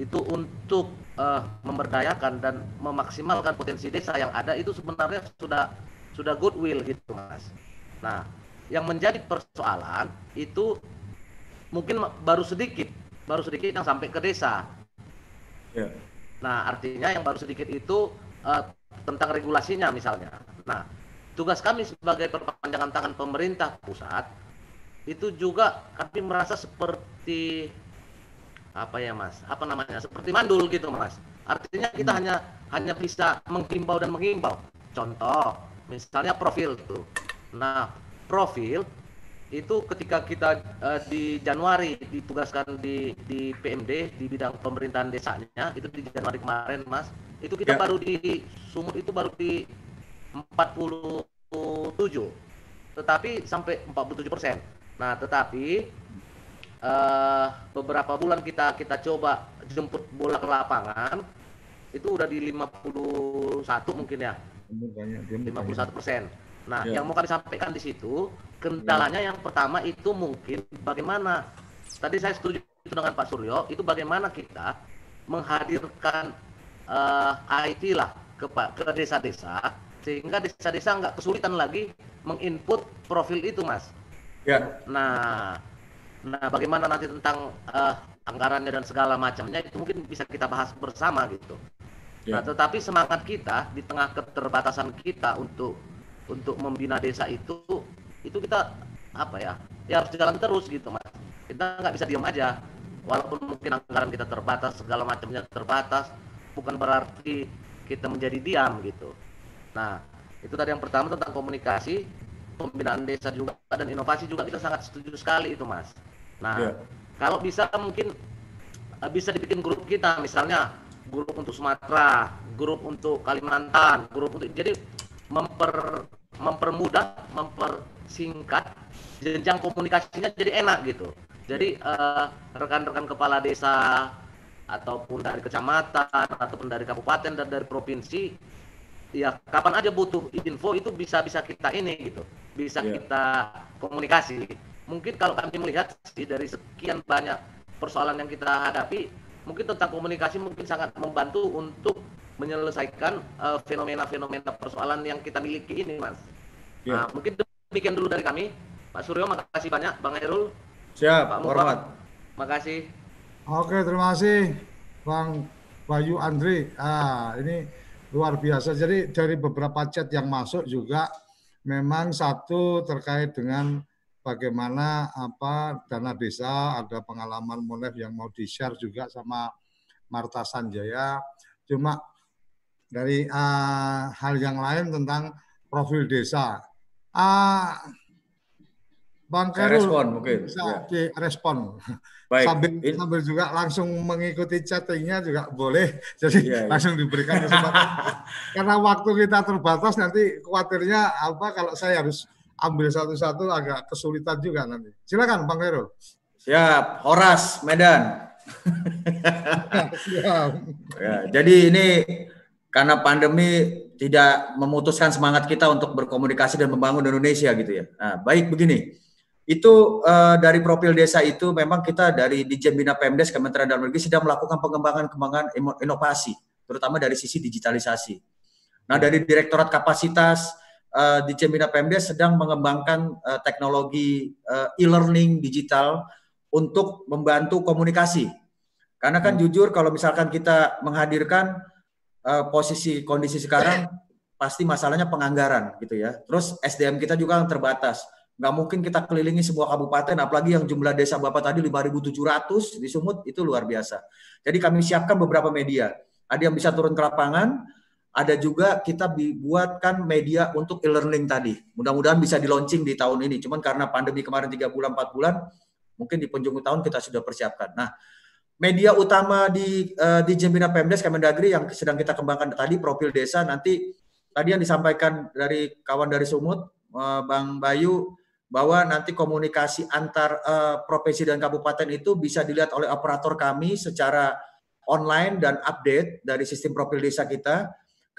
itu untuk uh, memberdayakan dan memaksimalkan potensi desa yang ada itu sebenarnya sudah sudah goodwill gitu mas. Nah, yang menjadi persoalan itu mungkin baru sedikit, baru sedikit yang sampai ke desa. Yeah. Nah, artinya yang baru sedikit itu uh, tentang regulasinya misalnya. Nah, tugas kami sebagai perpanjangan tangan pemerintah pusat itu juga kami merasa seperti apa ya mas? Apa namanya? Seperti mandul gitu mas. Artinya kita hmm. hanya hanya bisa menghimbau dan mengimbau contoh misalnya profil tuh nah profil itu ketika kita uh, di Januari ditugaskan di di PMD di bidang pemerintahan desanya itu di Januari kemarin mas itu kita ya. baru di Sumut itu baru di 47 tetapi sampai 47 persen. Nah tetapi uh, beberapa bulan kita kita coba jemput bola ke lapangan itu udah di 51 mungkin ya 51 persen nah ya. yang mau kami sampaikan di situ kendalanya ya. yang pertama itu mungkin bagaimana tadi saya setuju dengan Pak Suryo itu bagaimana kita menghadirkan uh, eh, IT lah ke ke desa-desa sehingga desa-desa nggak kesulitan lagi menginput profil itu mas. Ya. Nah, nah bagaimana nanti tentang uh, anggarannya dan segala macamnya itu mungkin bisa kita bahas bersama gitu. Ya. Nah, tetapi semangat kita di tengah keterbatasan kita untuk untuk membina desa itu itu kita apa ya ya harus jalan terus gitu mas. Kita nggak bisa diam aja walaupun mungkin anggaran kita terbatas segala macamnya terbatas bukan berarti kita menjadi diam gitu. Nah, itu tadi yang pertama tentang komunikasi, pembinaan desa juga dan inovasi juga kita sangat setuju sekali itu, Mas. Nah, yeah. kalau bisa mungkin eh, bisa dibikin grup kita misalnya grup untuk Sumatera, grup untuk Kalimantan, grup untuk jadi memper mempermudah, memper singkat, jenjang komunikasinya jadi enak gitu. Jadi eh, rekan-rekan kepala desa ataupun dari kecamatan ataupun dari kabupaten dan dari provinsi ya kapan aja butuh info itu bisa bisa kita ini gitu bisa yeah. kita komunikasi mungkin kalau kami melihat sih dari sekian banyak persoalan yang kita hadapi mungkin tentang komunikasi mungkin sangat membantu untuk menyelesaikan uh, fenomena-fenomena persoalan yang kita miliki ini mas. Yeah. nah, mungkin demikian dulu dari kami. Pak Suryo makasih banyak. Bang Herul siap Pak Muhammad. makasih. Oke terima kasih Bang Bayu Andri. Ah ini luar biasa. Jadi dari beberapa chat yang masuk juga memang satu terkait dengan bagaimana apa dana desa, ada pengalaman Monef yang mau di-share juga sama Marta Sanjaya. Cuma dari uh, hal yang lain tentang profil desa. Uh, Bang Karul respon mungkin bisa ya. direspon. Baik. Sambil, In... sambil juga langsung mengikuti chattingnya juga boleh. Jadi ya, ya. langsung diberikan kesempatan. Karena waktu kita terbatas nanti khawatirnya apa kalau saya harus ambil satu-satu agak kesulitan juga nanti. Silakan Bang Karul. Siap, Horas Medan. Siap. ya, jadi ini karena pandemi tidak memutuskan semangat kita untuk berkomunikasi dan membangun Indonesia gitu ya. Nah, baik begini itu uh, dari profil desa itu memang kita dari Dijen Bina Pemdes Kementerian Dalam Negeri sedang melakukan pengembangan-pengembangan inovasi, terutama dari sisi digitalisasi. Nah, dari Direktorat Kapasitas uh, Dijen Bina Pemdes sedang mengembangkan uh, teknologi uh, e-learning digital untuk membantu komunikasi. Karena kan hmm. jujur kalau misalkan kita menghadirkan uh, posisi kondisi sekarang pasti masalahnya penganggaran gitu ya. Terus SDM kita juga terbatas nggak mungkin kita kelilingi sebuah kabupaten, apalagi yang jumlah desa Bapak tadi 5.700 di Sumut, itu luar biasa. Jadi kami siapkan beberapa media. Ada yang bisa turun ke lapangan, ada juga kita buatkan media untuk e-learning tadi. Mudah-mudahan bisa di launching di tahun ini. Cuman karena pandemi kemarin 3 bulan, 4 bulan, mungkin di penjuru tahun kita sudah persiapkan. Nah, media utama di uh, di Jembina Pemdes Kemendagri yang sedang kita kembangkan tadi profil desa nanti tadi yang disampaikan dari kawan dari Sumut uh, Bang Bayu bahwa nanti komunikasi antar uh, provinsi dan kabupaten itu bisa dilihat oleh operator kami secara online dan update dari sistem profil desa kita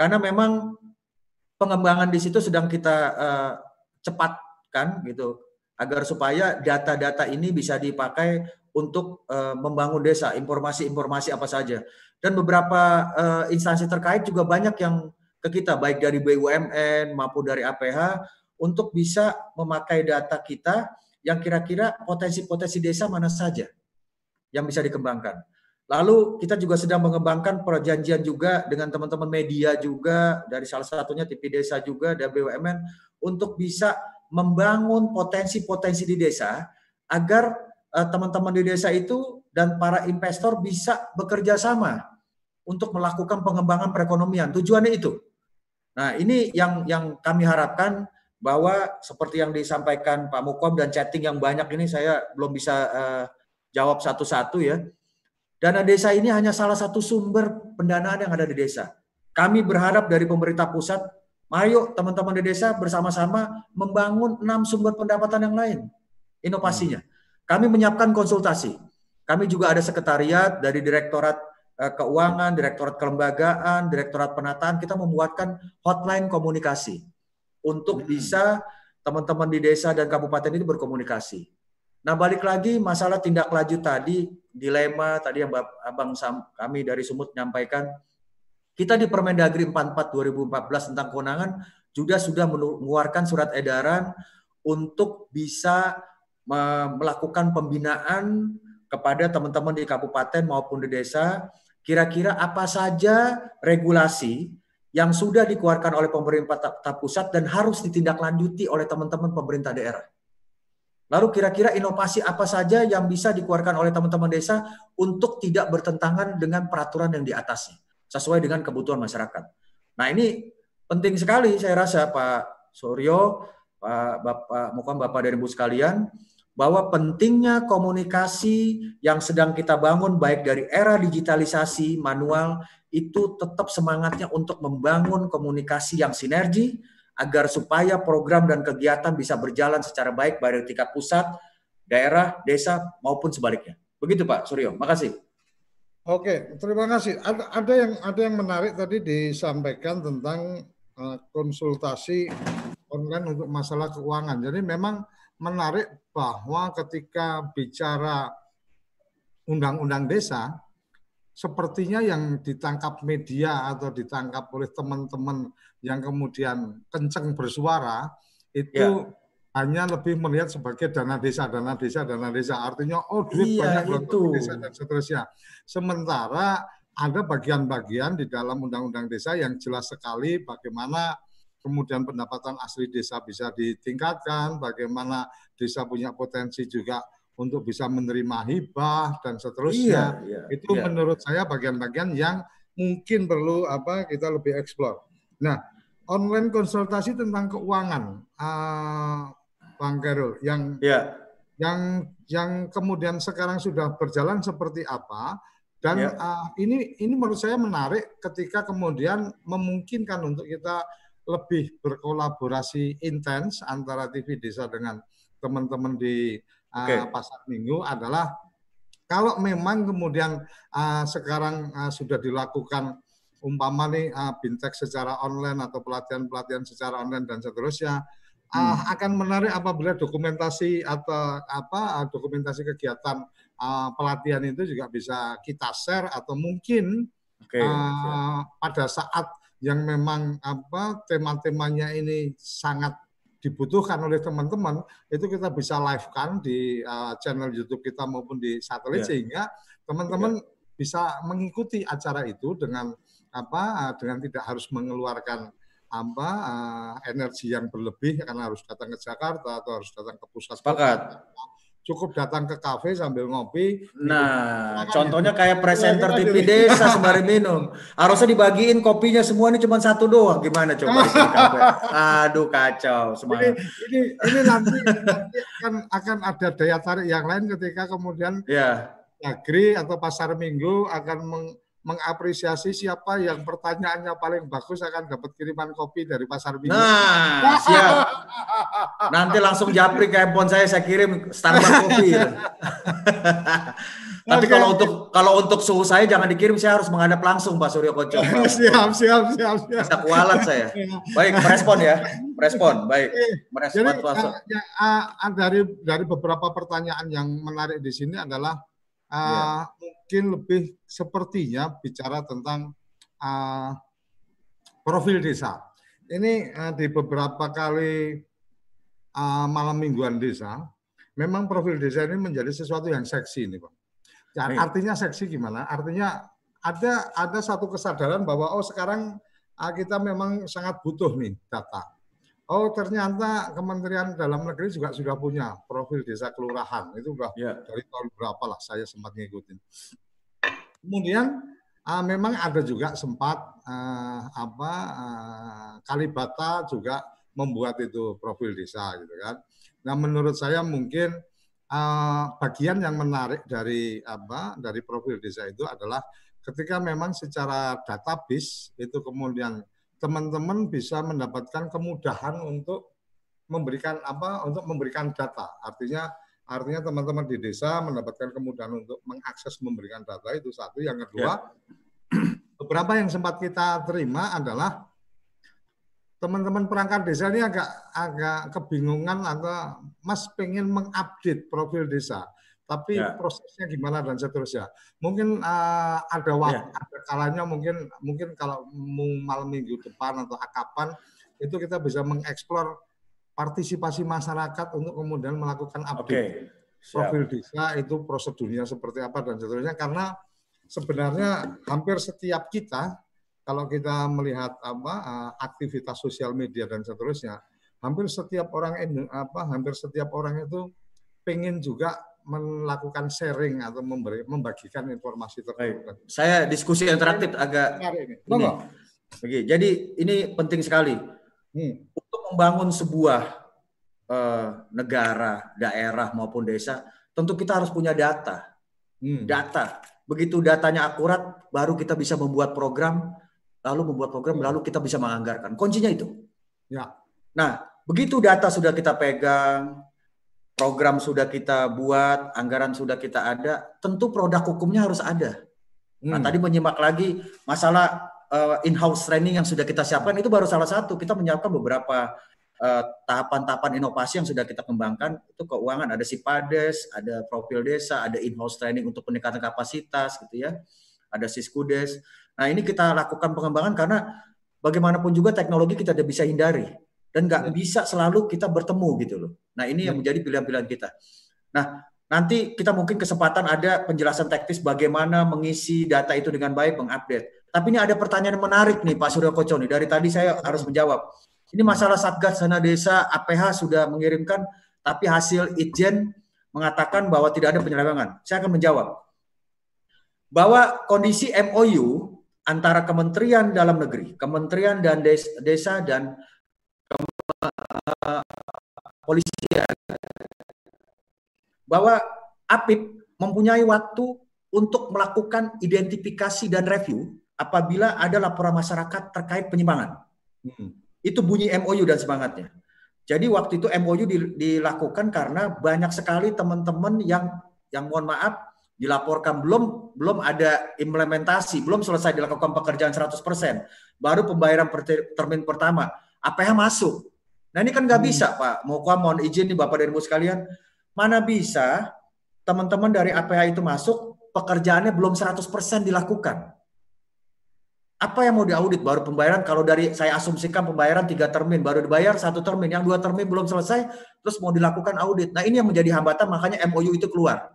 karena memang pengembangan di situ sedang kita uh, cepatkan gitu agar supaya data-data ini bisa dipakai untuk uh, membangun desa informasi-informasi apa saja dan beberapa uh, instansi terkait juga banyak yang ke kita baik dari BUMN maupun dari APH untuk bisa memakai data kita yang kira-kira potensi-potensi desa mana saja yang bisa dikembangkan. Lalu kita juga sedang mengembangkan perjanjian juga dengan teman-teman media juga dari salah satunya TV Desa juga dan BUMN untuk bisa membangun potensi-potensi di desa agar uh, teman-teman di desa itu dan para investor bisa bekerja sama untuk melakukan pengembangan perekonomian. Tujuannya itu. Nah, ini yang yang kami harapkan bahwa seperti yang disampaikan Pak Mukom dan chatting yang banyak ini saya belum bisa uh, jawab satu-satu ya. Dana desa ini hanya salah satu sumber pendanaan yang ada di desa. Kami berharap dari pemerintah pusat, ayo teman-teman di desa bersama-sama membangun enam sumber pendapatan yang lain, inovasinya. Kami menyiapkan konsultasi. Kami juga ada sekretariat dari Direktorat eh, Keuangan, Direktorat Kelembagaan, Direktorat Penataan, kita membuatkan hotline komunikasi untuk hmm. bisa teman-teman di desa dan kabupaten itu berkomunikasi. Nah, balik lagi masalah tindak lanjut tadi, dilema tadi yang Abang kami dari Sumut menyampaikan, kita di Permendagri 44 2014 tentang kewenangan juga sudah mengeluarkan surat edaran untuk bisa melakukan pembinaan kepada teman-teman di kabupaten maupun di desa, kira-kira apa saja regulasi yang sudah dikeluarkan oleh pemerintah pusat dan harus ditindaklanjuti oleh teman-teman pemerintah daerah. Lalu kira-kira inovasi apa saja yang bisa dikeluarkan oleh teman-teman desa untuk tidak bertentangan dengan peraturan yang di atasnya, sesuai dengan kebutuhan masyarakat. Nah ini penting sekali saya rasa Pak Suryo, Pak Bapak, mungkin Bapak dan Ibu sekalian, bahwa pentingnya komunikasi yang sedang kita bangun baik dari era digitalisasi manual itu tetap semangatnya untuk membangun komunikasi yang sinergi agar supaya program dan kegiatan bisa berjalan secara baik baik dari tingkat pusat, daerah, desa maupun sebaliknya. Begitu Pak Suryo. Makasih. Oke, terima kasih. Ada, ada yang ada yang menarik tadi disampaikan tentang uh, konsultasi online untuk masalah keuangan. Jadi memang menarik bahwa ketika bicara undang-undang desa, sepertinya yang ditangkap media atau ditangkap oleh teman-teman yang kemudian kenceng bersuara itu ya hanya lebih melihat sebagai dana desa, dana desa, dana desa. Artinya, oh duit iya, banyak itu. desa dan seterusnya. Sementara ada bagian-bagian di dalam undang-undang desa yang jelas sekali bagaimana kemudian pendapatan asli desa bisa ditingkatkan, bagaimana desa punya potensi juga untuk bisa menerima hibah dan seterusnya. Iya, iya, itu iya. menurut saya bagian-bagian yang mungkin perlu apa kita lebih eksplor. Nah, online konsultasi tentang keuangan. Uh, Bang Karul, yang ya. yang yang kemudian sekarang sudah berjalan seperti apa dan uh, ini ini menurut saya menarik ketika kemudian memungkinkan untuk kita lebih berkolaborasi intens antara TV Desa dengan teman-teman di uh, okay. pasar Minggu adalah kalau memang kemudian uh, sekarang uh, sudah dilakukan umpama nih uh, bintek secara online atau pelatihan-pelatihan secara online dan seterusnya uh, akan menarik apabila dokumentasi atau apa dokumentasi kegiatan uh, pelatihan itu juga bisa kita share atau mungkin okay, uh, pada saat yang memang apa tema-temanya ini sangat dibutuhkan oleh teman-teman itu kita bisa live kan di uh, channel YouTube kita maupun di satelit yeah. sehingga teman-teman yeah. bisa mengikuti acara itu dengan apa dengan tidak harus mengeluarkan apa uh, energi yang berlebih karena harus datang ke Jakarta atau harus datang ke pusat. Sepakat. Cukup datang ke kafe sambil ngopi. Nah, contohnya kayak presenter TV desa sembari minum. Harusnya dibagiin kopinya semua ini cuma satu doang. Gimana coba Aduh kacau semangat. Ini, ini, ini nanti, nanti akan akan ada daya tarik yang lain ketika kemudian ya. Agri atau pasar minggu akan meng, mengapresiasi siapa yang pertanyaannya paling bagus akan dapat kiriman kopi dari pasar minggu. Nah, siap. Nanti langsung japri ke handphone saya, saya kirim Starbucks kopi. Tapi okay. kalau untuk kalau untuk suhu saya jangan dikirim, saya harus menghadap langsung Pak Suryo Koco. siap, siap, siap, siap. Bisa kualat saya. Baik, merespon ya. Merespon, baik. Merespon Jadi, uh, ya, uh, dari dari beberapa pertanyaan yang menarik di sini adalah uh, mungkin lebih sepertinya bicara tentang uh, profil desa. Ini uh, di beberapa kali uh, malam mingguan desa, memang profil desa ini menjadi sesuatu yang seksi ini, Pak. Ya, artinya seksi gimana? Artinya ada ada satu kesadaran bahwa oh sekarang uh, kita memang sangat butuh nih data Oh ternyata Kementerian Dalam Negeri juga sudah punya profil desa kelurahan itu sudah ya. dari tahun berapa lah saya sempat ngikutin. Kemudian uh, memang ada juga sempat uh, apa uh, Kalibata juga membuat itu profil desa gitu kan. Nah menurut saya mungkin uh, bagian yang menarik dari apa dari profil desa itu adalah ketika memang secara database itu kemudian teman-teman bisa mendapatkan kemudahan untuk memberikan apa untuk memberikan data. Artinya artinya teman-teman di desa mendapatkan kemudahan untuk mengakses memberikan data itu satu. Yang kedua, ya. beberapa yang sempat kita terima adalah teman-teman perangkat desa ini agak agak kebingungan atau Mas pengen mengupdate profil desa tapi ya. prosesnya gimana dan seterusnya. Mungkin uh, ada waktu, ya. ada kalanya mungkin mungkin kalau malam minggu depan atau akapan itu kita bisa mengeksplor partisipasi masyarakat untuk kemudian melakukan update okay. profil desa itu prosedurnya seperti apa dan seterusnya karena sebenarnya hampir setiap kita kalau kita melihat apa uh, aktivitas sosial media dan seterusnya hampir setiap orang apa hampir setiap orang itu pengen juga melakukan sharing atau memberi, membagikan informasi terkait. Saya diskusi interaktif agak ini. ini. Oke, jadi ini penting sekali hmm. untuk membangun sebuah uh, negara, daerah maupun desa. Tentu kita harus punya data, hmm. data. Begitu datanya akurat, baru kita bisa membuat program, lalu membuat program, hmm. lalu kita bisa menganggarkan. Kuncinya itu. Ya. Nah, begitu data sudah kita pegang, program sudah kita buat, anggaran sudah kita ada, tentu produk hukumnya harus ada. Nah, hmm. tadi menyimak lagi masalah uh, in-house training yang sudah kita siapkan itu baru salah satu. Kita menyiapkan beberapa eh, tahapan-tahapan uh, inovasi yang sudah kita kembangkan. Itu keuangan ada Sipades, ada profil desa, ada in-house training untuk peningkatan kapasitas gitu ya. Ada Siskudes. Nah, ini kita lakukan pengembangan karena bagaimanapun juga teknologi kita tidak bisa hindari dan nggak ya. bisa selalu kita bertemu gitu loh. Nah ini yang ya. menjadi pilihan-pilihan kita. Nah nanti kita mungkin kesempatan ada penjelasan teknis bagaimana mengisi data itu dengan baik, mengupdate. Tapi ini ada pertanyaan menarik nih Pak Surya Koco nih. Dari tadi saya harus menjawab. Ini masalah Satgas Dana Desa APH sudah mengirimkan, tapi hasil Itjen mengatakan bahwa tidak ada penyelewengan. Saya akan menjawab bahwa kondisi MOU antara Kementerian Dalam Negeri, Kementerian dan Desa dan polisian bahwa APIP mempunyai waktu untuk melakukan identifikasi dan review apabila ada laporan masyarakat terkait penyimpangan. Hmm. Itu bunyi MOU dan semangatnya. Jadi waktu itu MOU dilakukan karena banyak sekali teman-teman yang yang mohon maaf dilaporkan belum belum ada implementasi, belum selesai dilakukan pekerjaan 100%. Baru pembayaran per termin pertama. APH masuk. Nah ini kan nggak hmm. bisa Pak. Mau mohon izin nih Bapak dan Ibu sekalian. Mana bisa teman-teman dari APH itu masuk, pekerjaannya belum 100% dilakukan. Apa yang mau diaudit? Baru pembayaran, kalau dari saya asumsikan pembayaran tiga termin, baru dibayar satu termin, yang dua termin belum selesai, terus mau dilakukan audit. Nah ini yang menjadi hambatan, makanya MOU itu keluar.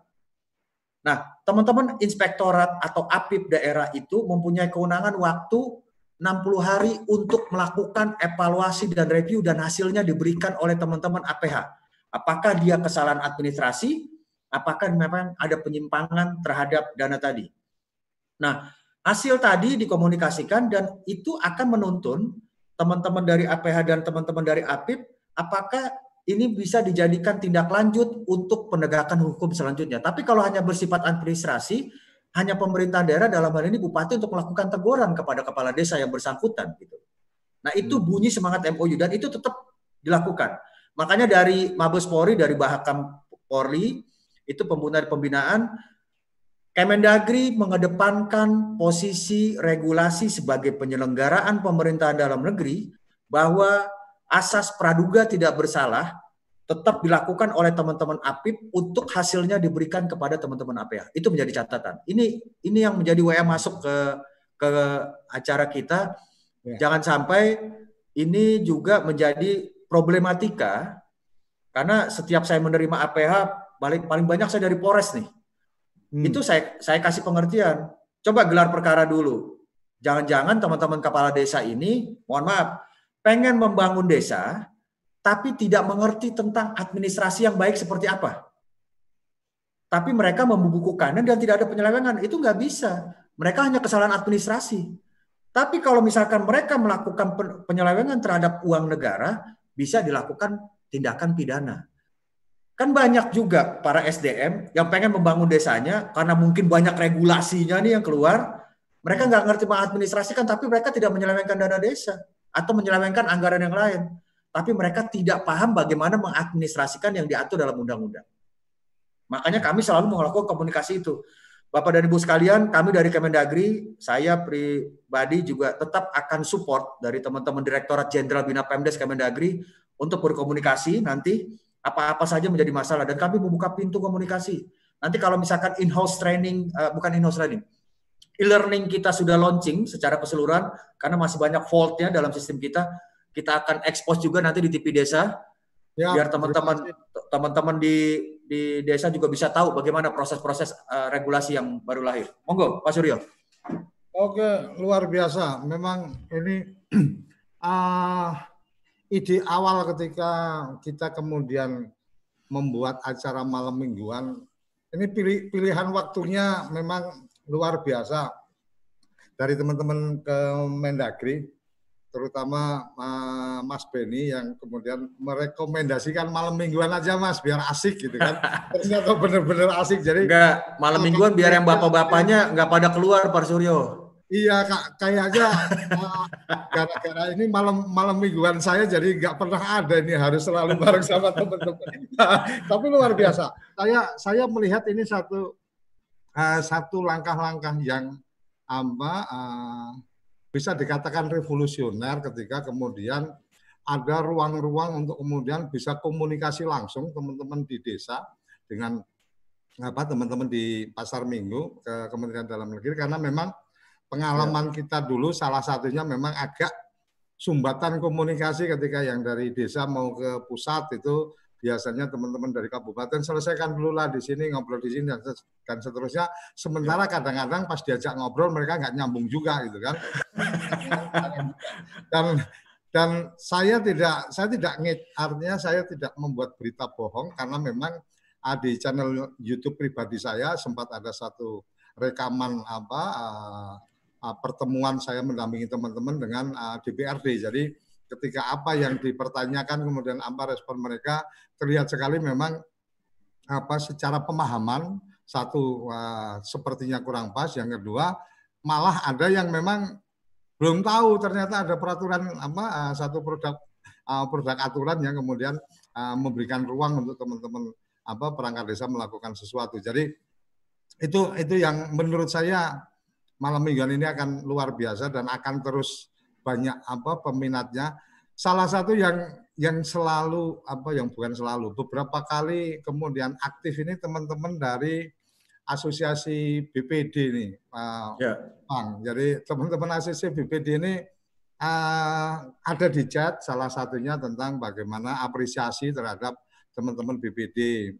Nah, teman-teman inspektorat atau APIP daerah itu mempunyai kewenangan waktu 60 hari untuk melakukan evaluasi dan review dan hasilnya diberikan oleh teman-teman APH. Apakah dia kesalahan administrasi? Apakah memang ada penyimpangan terhadap dana tadi? Nah, hasil tadi dikomunikasikan dan itu akan menuntun teman-teman dari APH dan teman-teman dari APIP apakah ini bisa dijadikan tindak lanjut untuk penegakan hukum selanjutnya. Tapi kalau hanya bersifat administrasi, hanya pemerintah daerah dalam hal ini bupati untuk melakukan teguran kepada kepala desa yang bersangkutan gitu. Nah, itu hmm. bunyi semangat MOU dan itu tetap dilakukan. Makanya dari Mabes Polri dari Bahakam Polri itu pembunuhan pembinaan Kemendagri mengedepankan posisi regulasi sebagai penyelenggaraan pemerintahan dalam negeri bahwa asas praduga tidak bersalah tetap dilakukan oleh teman-teman APIP untuk hasilnya diberikan kepada teman-teman APH. Itu menjadi catatan. Ini ini yang menjadi WA masuk ke ke acara kita. Ya. Jangan sampai ini juga menjadi problematika karena setiap saya menerima APH paling paling banyak saya dari Polres nih. Hmm. Itu saya saya kasih pengertian. Coba gelar perkara dulu. Jangan-jangan teman-teman kepala desa ini, mohon maaf, pengen membangun desa, tapi tidak mengerti tentang administrasi yang baik seperti apa. Tapi mereka membukukannya dan tidak ada penyelewengan. Itu nggak bisa. Mereka hanya kesalahan administrasi. Tapi kalau misalkan mereka melakukan penyelewengan terhadap uang negara, bisa dilakukan tindakan pidana. Kan banyak juga para SDM yang pengen membangun desanya karena mungkin banyak regulasinya nih yang keluar. Mereka nggak ngerti mengadministrasikan, tapi mereka tidak menyelewengkan dana desa atau menyelewengkan anggaran yang lain tapi mereka tidak paham bagaimana mengadministrasikan yang diatur dalam undang-undang. Makanya kami selalu melakukan komunikasi itu. Bapak dan Ibu sekalian, kami dari Kemendagri, saya pribadi juga tetap akan support dari teman-teman Direktorat Jenderal Bina Pemdes Kemendagri untuk berkomunikasi nanti apa-apa saja menjadi masalah dan kami membuka pintu komunikasi. Nanti kalau misalkan in-house training, uh, bukan in-house training, e-learning kita sudah launching secara keseluruhan karena masih banyak faultnya dalam sistem kita, kita akan expose juga nanti di TV Desa ya, biar teman-teman teman-teman di di desa juga bisa tahu bagaimana proses-proses uh, regulasi yang baru lahir. Monggo, Pak Suryo. Oke, luar biasa. Memang ini uh, ide awal ketika kita kemudian membuat acara malam mingguan, ini pilih, pilihan waktunya memang luar biasa dari teman-teman ke Mendagri terutama uh, Mas Beni yang kemudian merekomendasikan malam mingguan aja Mas biar asik gitu kan. Ternyata benar-benar asik. Jadi enggak malam mingguan biar yang bapak-bapaknya enggak pada keluar Pak Suryo. Iya kak, kayaknya uh, gara-gara ini malam malam mingguan saya jadi nggak pernah ada ini harus selalu bareng sama teman-teman. Tapi luar biasa. Saya saya melihat ini satu uh, satu langkah-langkah yang apa uh, bisa dikatakan revolusioner ketika kemudian ada ruang-ruang untuk kemudian bisa komunikasi langsung teman-teman di desa dengan apa teman-teman di pasar minggu ke Kementerian Dalam Negeri karena memang pengalaman ya. kita dulu salah satunya memang agak sumbatan komunikasi ketika yang dari desa mau ke pusat itu biasanya teman-teman dari kabupaten selesaikan dulu lah di sini ngobrol di sini dan, dan seterusnya sementara kadang-kadang pas diajak ngobrol mereka nggak nyambung juga gitu kan dan dan saya tidak saya tidak artinya saya tidak membuat berita bohong karena memang di channel YouTube pribadi saya sempat ada satu rekaman apa uh, pertemuan saya mendampingi teman-teman dengan uh, DPRD. Jadi ketika apa yang dipertanyakan kemudian apa respon mereka terlihat sekali memang apa secara pemahaman satu uh, sepertinya kurang pas, yang kedua malah ada yang memang belum tahu ternyata ada peraturan apa uh, satu produk uh, produk aturan yang kemudian uh, memberikan ruang untuk teman-teman apa perangkat desa melakukan sesuatu. Jadi itu itu yang menurut saya malam mingguan ini akan luar biasa dan akan terus banyak apa peminatnya. Salah satu yang yang selalu apa yang bukan selalu beberapa kali kemudian aktif ini teman-teman dari asosiasi BPD ini, Pak ya. Bang. Jadi teman-teman asosiasi BPD ini uh, ada di chat salah satunya tentang bagaimana apresiasi terhadap teman-teman BPD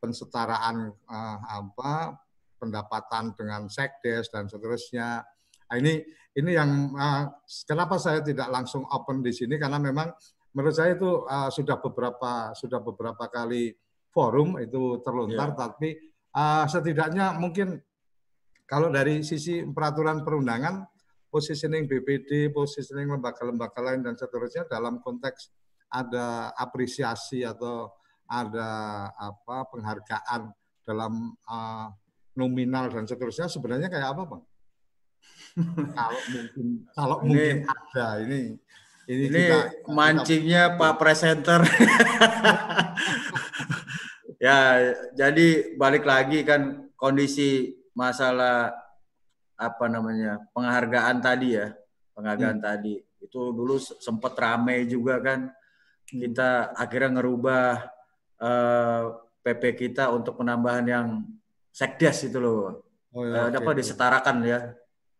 pensetaraan uh, apa pendapatan dengan sekdes dan seterusnya. Nah, ini ini yang uh, kenapa saya tidak langsung open di sini karena memang menurut saya itu uh, sudah beberapa sudah beberapa kali forum itu terlontar yeah. tapi uh, setidaknya mungkin kalau dari sisi peraturan perundangan positioning BPD, positioning lembaga-lembaga lain dan seterusnya dalam konteks ada apresiasi atau ada apa penghargaan dalam uh, nominal dan seterusnya sebenarnya kayak apa bang? Kalau mungkin kalau ini, mungkin ada ini ini, ini kita, mancingnya kita... Pak Presenter. ya jadi balik lagi kan kondisi masalah apa namanya penghargaan tadi ya penghargaan hmm. tadi itu dulu sempat ramai juga kan kita akhirnya ngerubah uh, eh, PP kita untuk penambahan yang sekdes itu loh. Oh, ya, uh, eh, dapat disetarakan ya.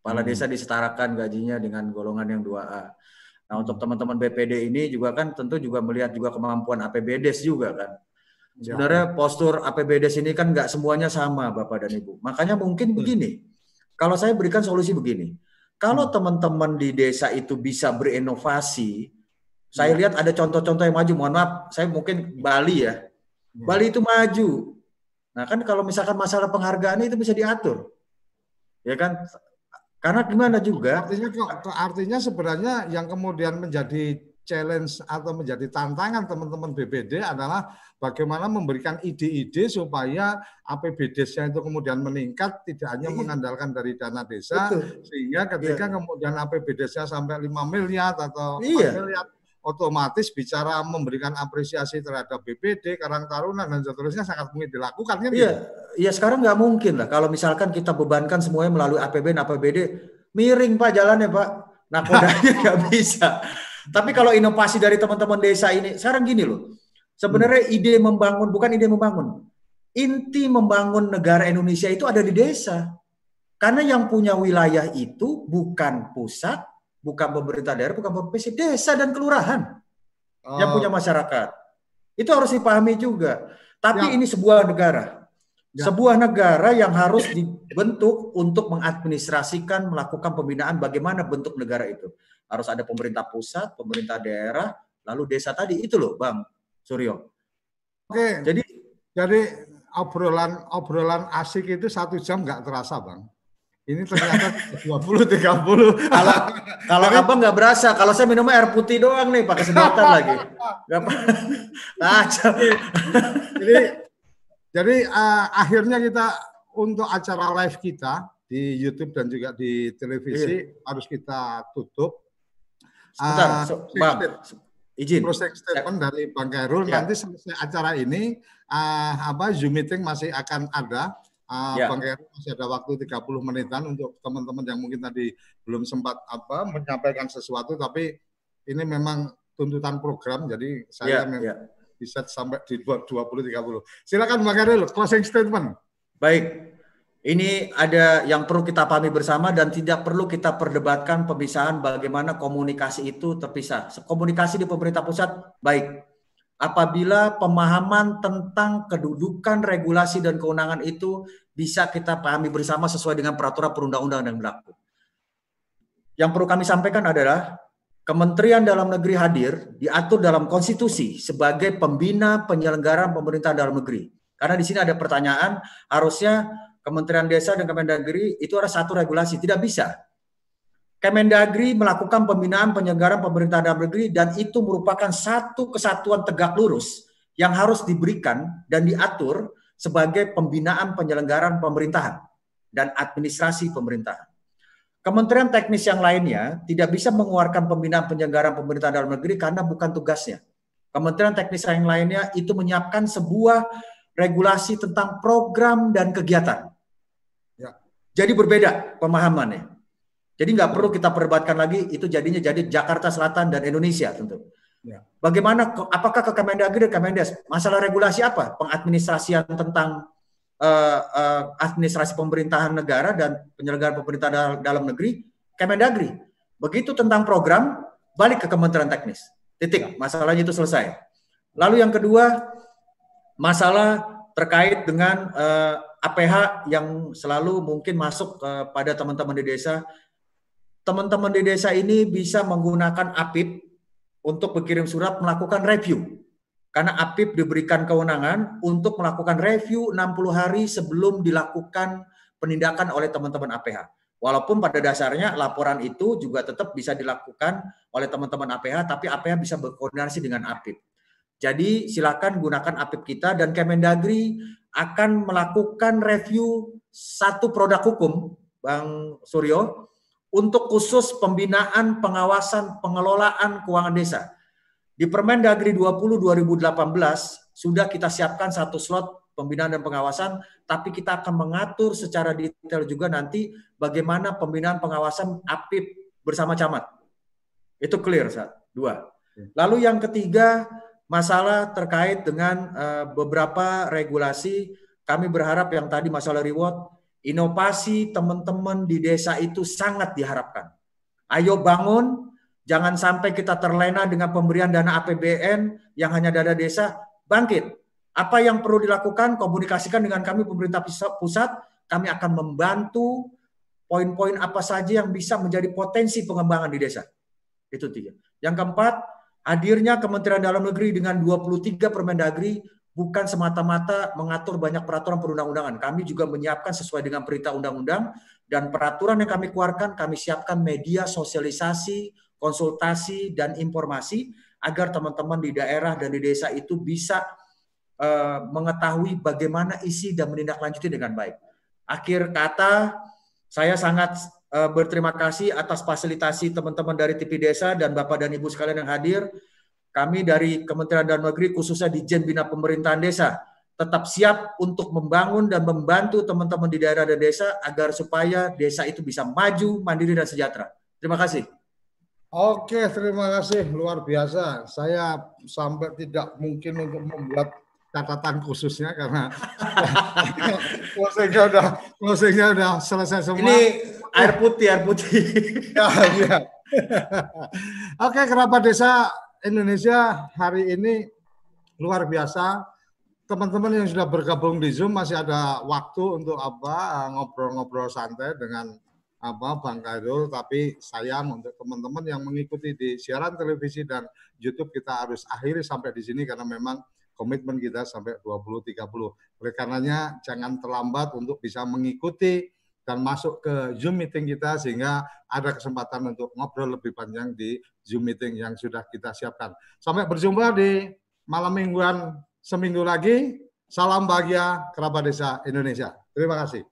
Kepala hmm. desa disetarakan gajinya dengan golongan yang 2A. Nah, untuk teman-teman BPD ini juga kan tentu juga melihat juga kemampuan APBDes juga kan. Ya. Sebenarnya postur APBDes ini kan nggak semuanya sama Bapak dan Ibu. Makanya mungkin hmm. begini, kalau saya berikan solusi begini, kalau hmm. teman-teman di desa itu bisa berinovasi, saya ya. lihat ada contoh-contoh yang maju. Mohon maaf, saya mungkin Bali ya. ya. Bali itu maju. Nah kan kalau misalkan masalah penghargaan itu bisa diatur, ya kan? Karena gimana juga? Artinya artinya sebenarnya yang kemudian menjadi challenge atau menjadi tantangan teman-teman BPD adalah bagaimana memberikan ide-ide supaya APBD-nya itu kemudian meningkat tidak hanya iya. mengandalkan dari dana desa Betul. sehingga ketika iya. kemudian APBD-nya sampai 5 miliar atau 4 iya. miliar otomatis bicara memberikan apresiasi terhadap BPD, Karang Taruna dan seterusnya sangat mungkin dilakukan kan? Iya, iya sekarang nggak mungkin lah. Kalau misalkan kita bebankan semuanya melalui APBN, APBD, miring pak jalannya pak. Nah kodanya nggak bisa. Tapi kalau inovasi dari teman-teman desa ini, sekarang gini loh. Sebenarnya hmm. ide membangun bukan ide membangun. Inti membangun negara Indonesia itu ada di desa. Karena yang punya wilayah itu bukan pusat, bukan pemerintah daerah, bukan provinsi, desa dan kelurahan oh. yang punya masyarakat. Itu harus dipahami juga. Tapi ya. ini sebuah negara. Ya. Sebuah negara yang harus dibentuk untuk mengadministrasikan, melakukan pembinaan bagaimana bentuk negara itu. Harus ada pemerintah pusat, pemerintah daerah, lalu desa tadi. Itu loh Bang Suryo. Oke. Jadi jadi obrolan obrolan asik itu satu jam nggak terasa Bang. Ini ternyata 20 30. Kalau kalau abang nggak berasa, kalau saya minum air putih doang nih pakai sedotan lagi. Gak apa. jadi jadi uh, akhirnya kita untuk acara live kita di di YouTube dan juga di televisi iya. harus kita tutup. Sebentar, uh, so, Bang, izin. Proses statement dari Bang Kairul ya. nanti selesai acara ini uh, apa Zoom meeting masih akan ada. Uh, ya. Bang Kairul masih ada waktu 30 menitan untuk teman-teman yang mungkin tadi belum sempat apa menyampaikan sesuatu tapi ini memang tuntutan program jadi saya ya, memang ya. bisa sampai di 20 30. Silakan Bang Kairul closing statement. Baik, ini ada yang perlu kita pahami bersama dan tidak perlu kita perdebatkan pemisahan bagaimana komunikasi itu terpisah. Komunikasi di pemerintah pusat baik. Apabila pemahaman tentang kedudukan regulasi dan kewenangan itu bisa kita pahami bersama sesuai dengan peraturan perundang-undangan yang berlaku. Yang perlu kami sampaikan adalah Kementerian Dalam Negeri hadir diatur dalam konstitusi sebagai pembina penyelenggaraan pemerintahan dalam negeri. Karena di sini ada pertanyaan, harusnya Kementerian Desa dan Kemendagri itu ada satu regulasi, tidak bisa. Kemendagri melakukan pembinaan penyelenggaraan pemerintah dalam negeri dan itu merupakan satu kesatuan tegak lurus yang harus diberikan dan diatur sebagai pembinaan penyelenggaraan pemerintahan dan administrasi pemerintahan. Kementerian teknis yang lainnya tidak bisa mengeluarkan pembinaan penyelenggaraan pemerintahan dalam negeri karena bukan tugasnya. Kementerian teknis yang lainnya itu menyiapkan sebuah regulasi tentang program dan kegiatan. Jadi berbeda pemahamannya. Jadi nggak perlu kita perdebatkan lagi itu jadinya jadi Jakarta Selatan dan Indonesia tentu. Ya. Bagaimana apakah ke Kemendagri dan Kemendes masalah regulasi apa? Pengadministrasian tentang uh, uh, administrasi pemerintahan negara dan penyelenggaraan pemerintahan dalam negeri Kemendagri. Begitu tentang program balik ke Kementerian Teknis. Titik, ya. masalahnya itu selesai. Lalu yang kedua masalah terkait dengan uh, APH yang selalu mungkin masuk kepada teman-teman di desa. Teman-teman di desa ini bisa menggunakan APIP untuk berkirim surat melakukan review. Karena APIP diberikan kewenangan untuk melakukan review 60 hari sebelum dilakukan penindakan oleh teman-teman APH. Walaupun pada dasarnya laporan itu juga tetap bisa dilakukan oleh teman-teman APH, tapi APH bisa berkoordinasi dengan APIP. Jadi silakan gunakan APIP kita dan Kemendagri akan melakukan review satu produk hukum, Bang Suryo, untuk khusus pembinaan, pengawasan, pengelolaan keuangan desa. Di Permendagri 20 2018 sudah kita siapkan satu slot pembinaan dan pengawasan, tapi kita akan mengatur secara detail juga nanti bagaimana pembinaan pengawasan APIP bersama camat. Itu clear, saat dua. Lalu yang ketiga, masalah terkait dengan uh, beberapa regulasi. Kami berharap yang tadi masalah reward, inovasi teman-teman di desa itu sangat diharapkan. Ayo bangun, jangan sampai kita terlena dengan pemberian dana APBN yang hanya dana desa, bangkit. Apa yang perlu dilakukan, komunikasikan dengan kami pemerintah pusat, kami akan membantu poin-poin apa saja yang bisa menjadi potensi pengembangan di desa. Itu tiga. Yang keempat, Hadirnya Kementerian Dalam Negeri dengan 23 Permendagri bukan semata-mata mengatur banyak peraturan perundang-undangan. Kami juga menyiapkan sesuai dengan perintah undang-undang dan peraturan yang kami keluarkan kami siapkan media sosialisasi, konsultasi dan informasi agar teman-teman di daerah dan di desa itu bisa uh, mengetahui bagaimana isi dan menindaklanjuti dengan baik. Akhir kata, saya sangat uh, berterima kasih atas fasilitasi teman-teman dari TV Desa dan Bapak dan Ibu sekalian yang hadir. Kami dari Kementerian Dalam Negeri khususnya di Jen Bina Pemerintahan Desa tetap siap untuk membangun dan membantu teman-teman di daerah dan desa agar supaya desa itu bisa maju, mandiri dan sejahtera. Terima kasih. Oke, terima kasih luar biasa. Saya sampai tidak mungkin untuk membuat catatan khususnya karena closingnya udah closingnya udah selesai semua. Ini air putih, air putih. ya, ya. Oke, kerabat desa Indonesia hari ini luar biasa. Teman-teman yang sudah bergabung di Zoom masih ada waktu untuk apa ngobrol-ngobrol santai dengan apa Bang Kairul tapi sayang untuk teman-teman yang mengikuti di siaran televisi dan YouTube kita harus akhiri sampai di sini karena memang komitmen kita sampai 2030. Oleh karenanya jangan terlambat untuk bisa mengikuti dan masuk ke Zoom meeting kita sehingga ada kesempatan untuk ngobrol lebih panjang di Zoom meeting yang sudah kita siapkan. Sampai berjumpa di malam mingguan seminggu lagi. Salam bahagia kerabat desa Indonesia. Terima kasih.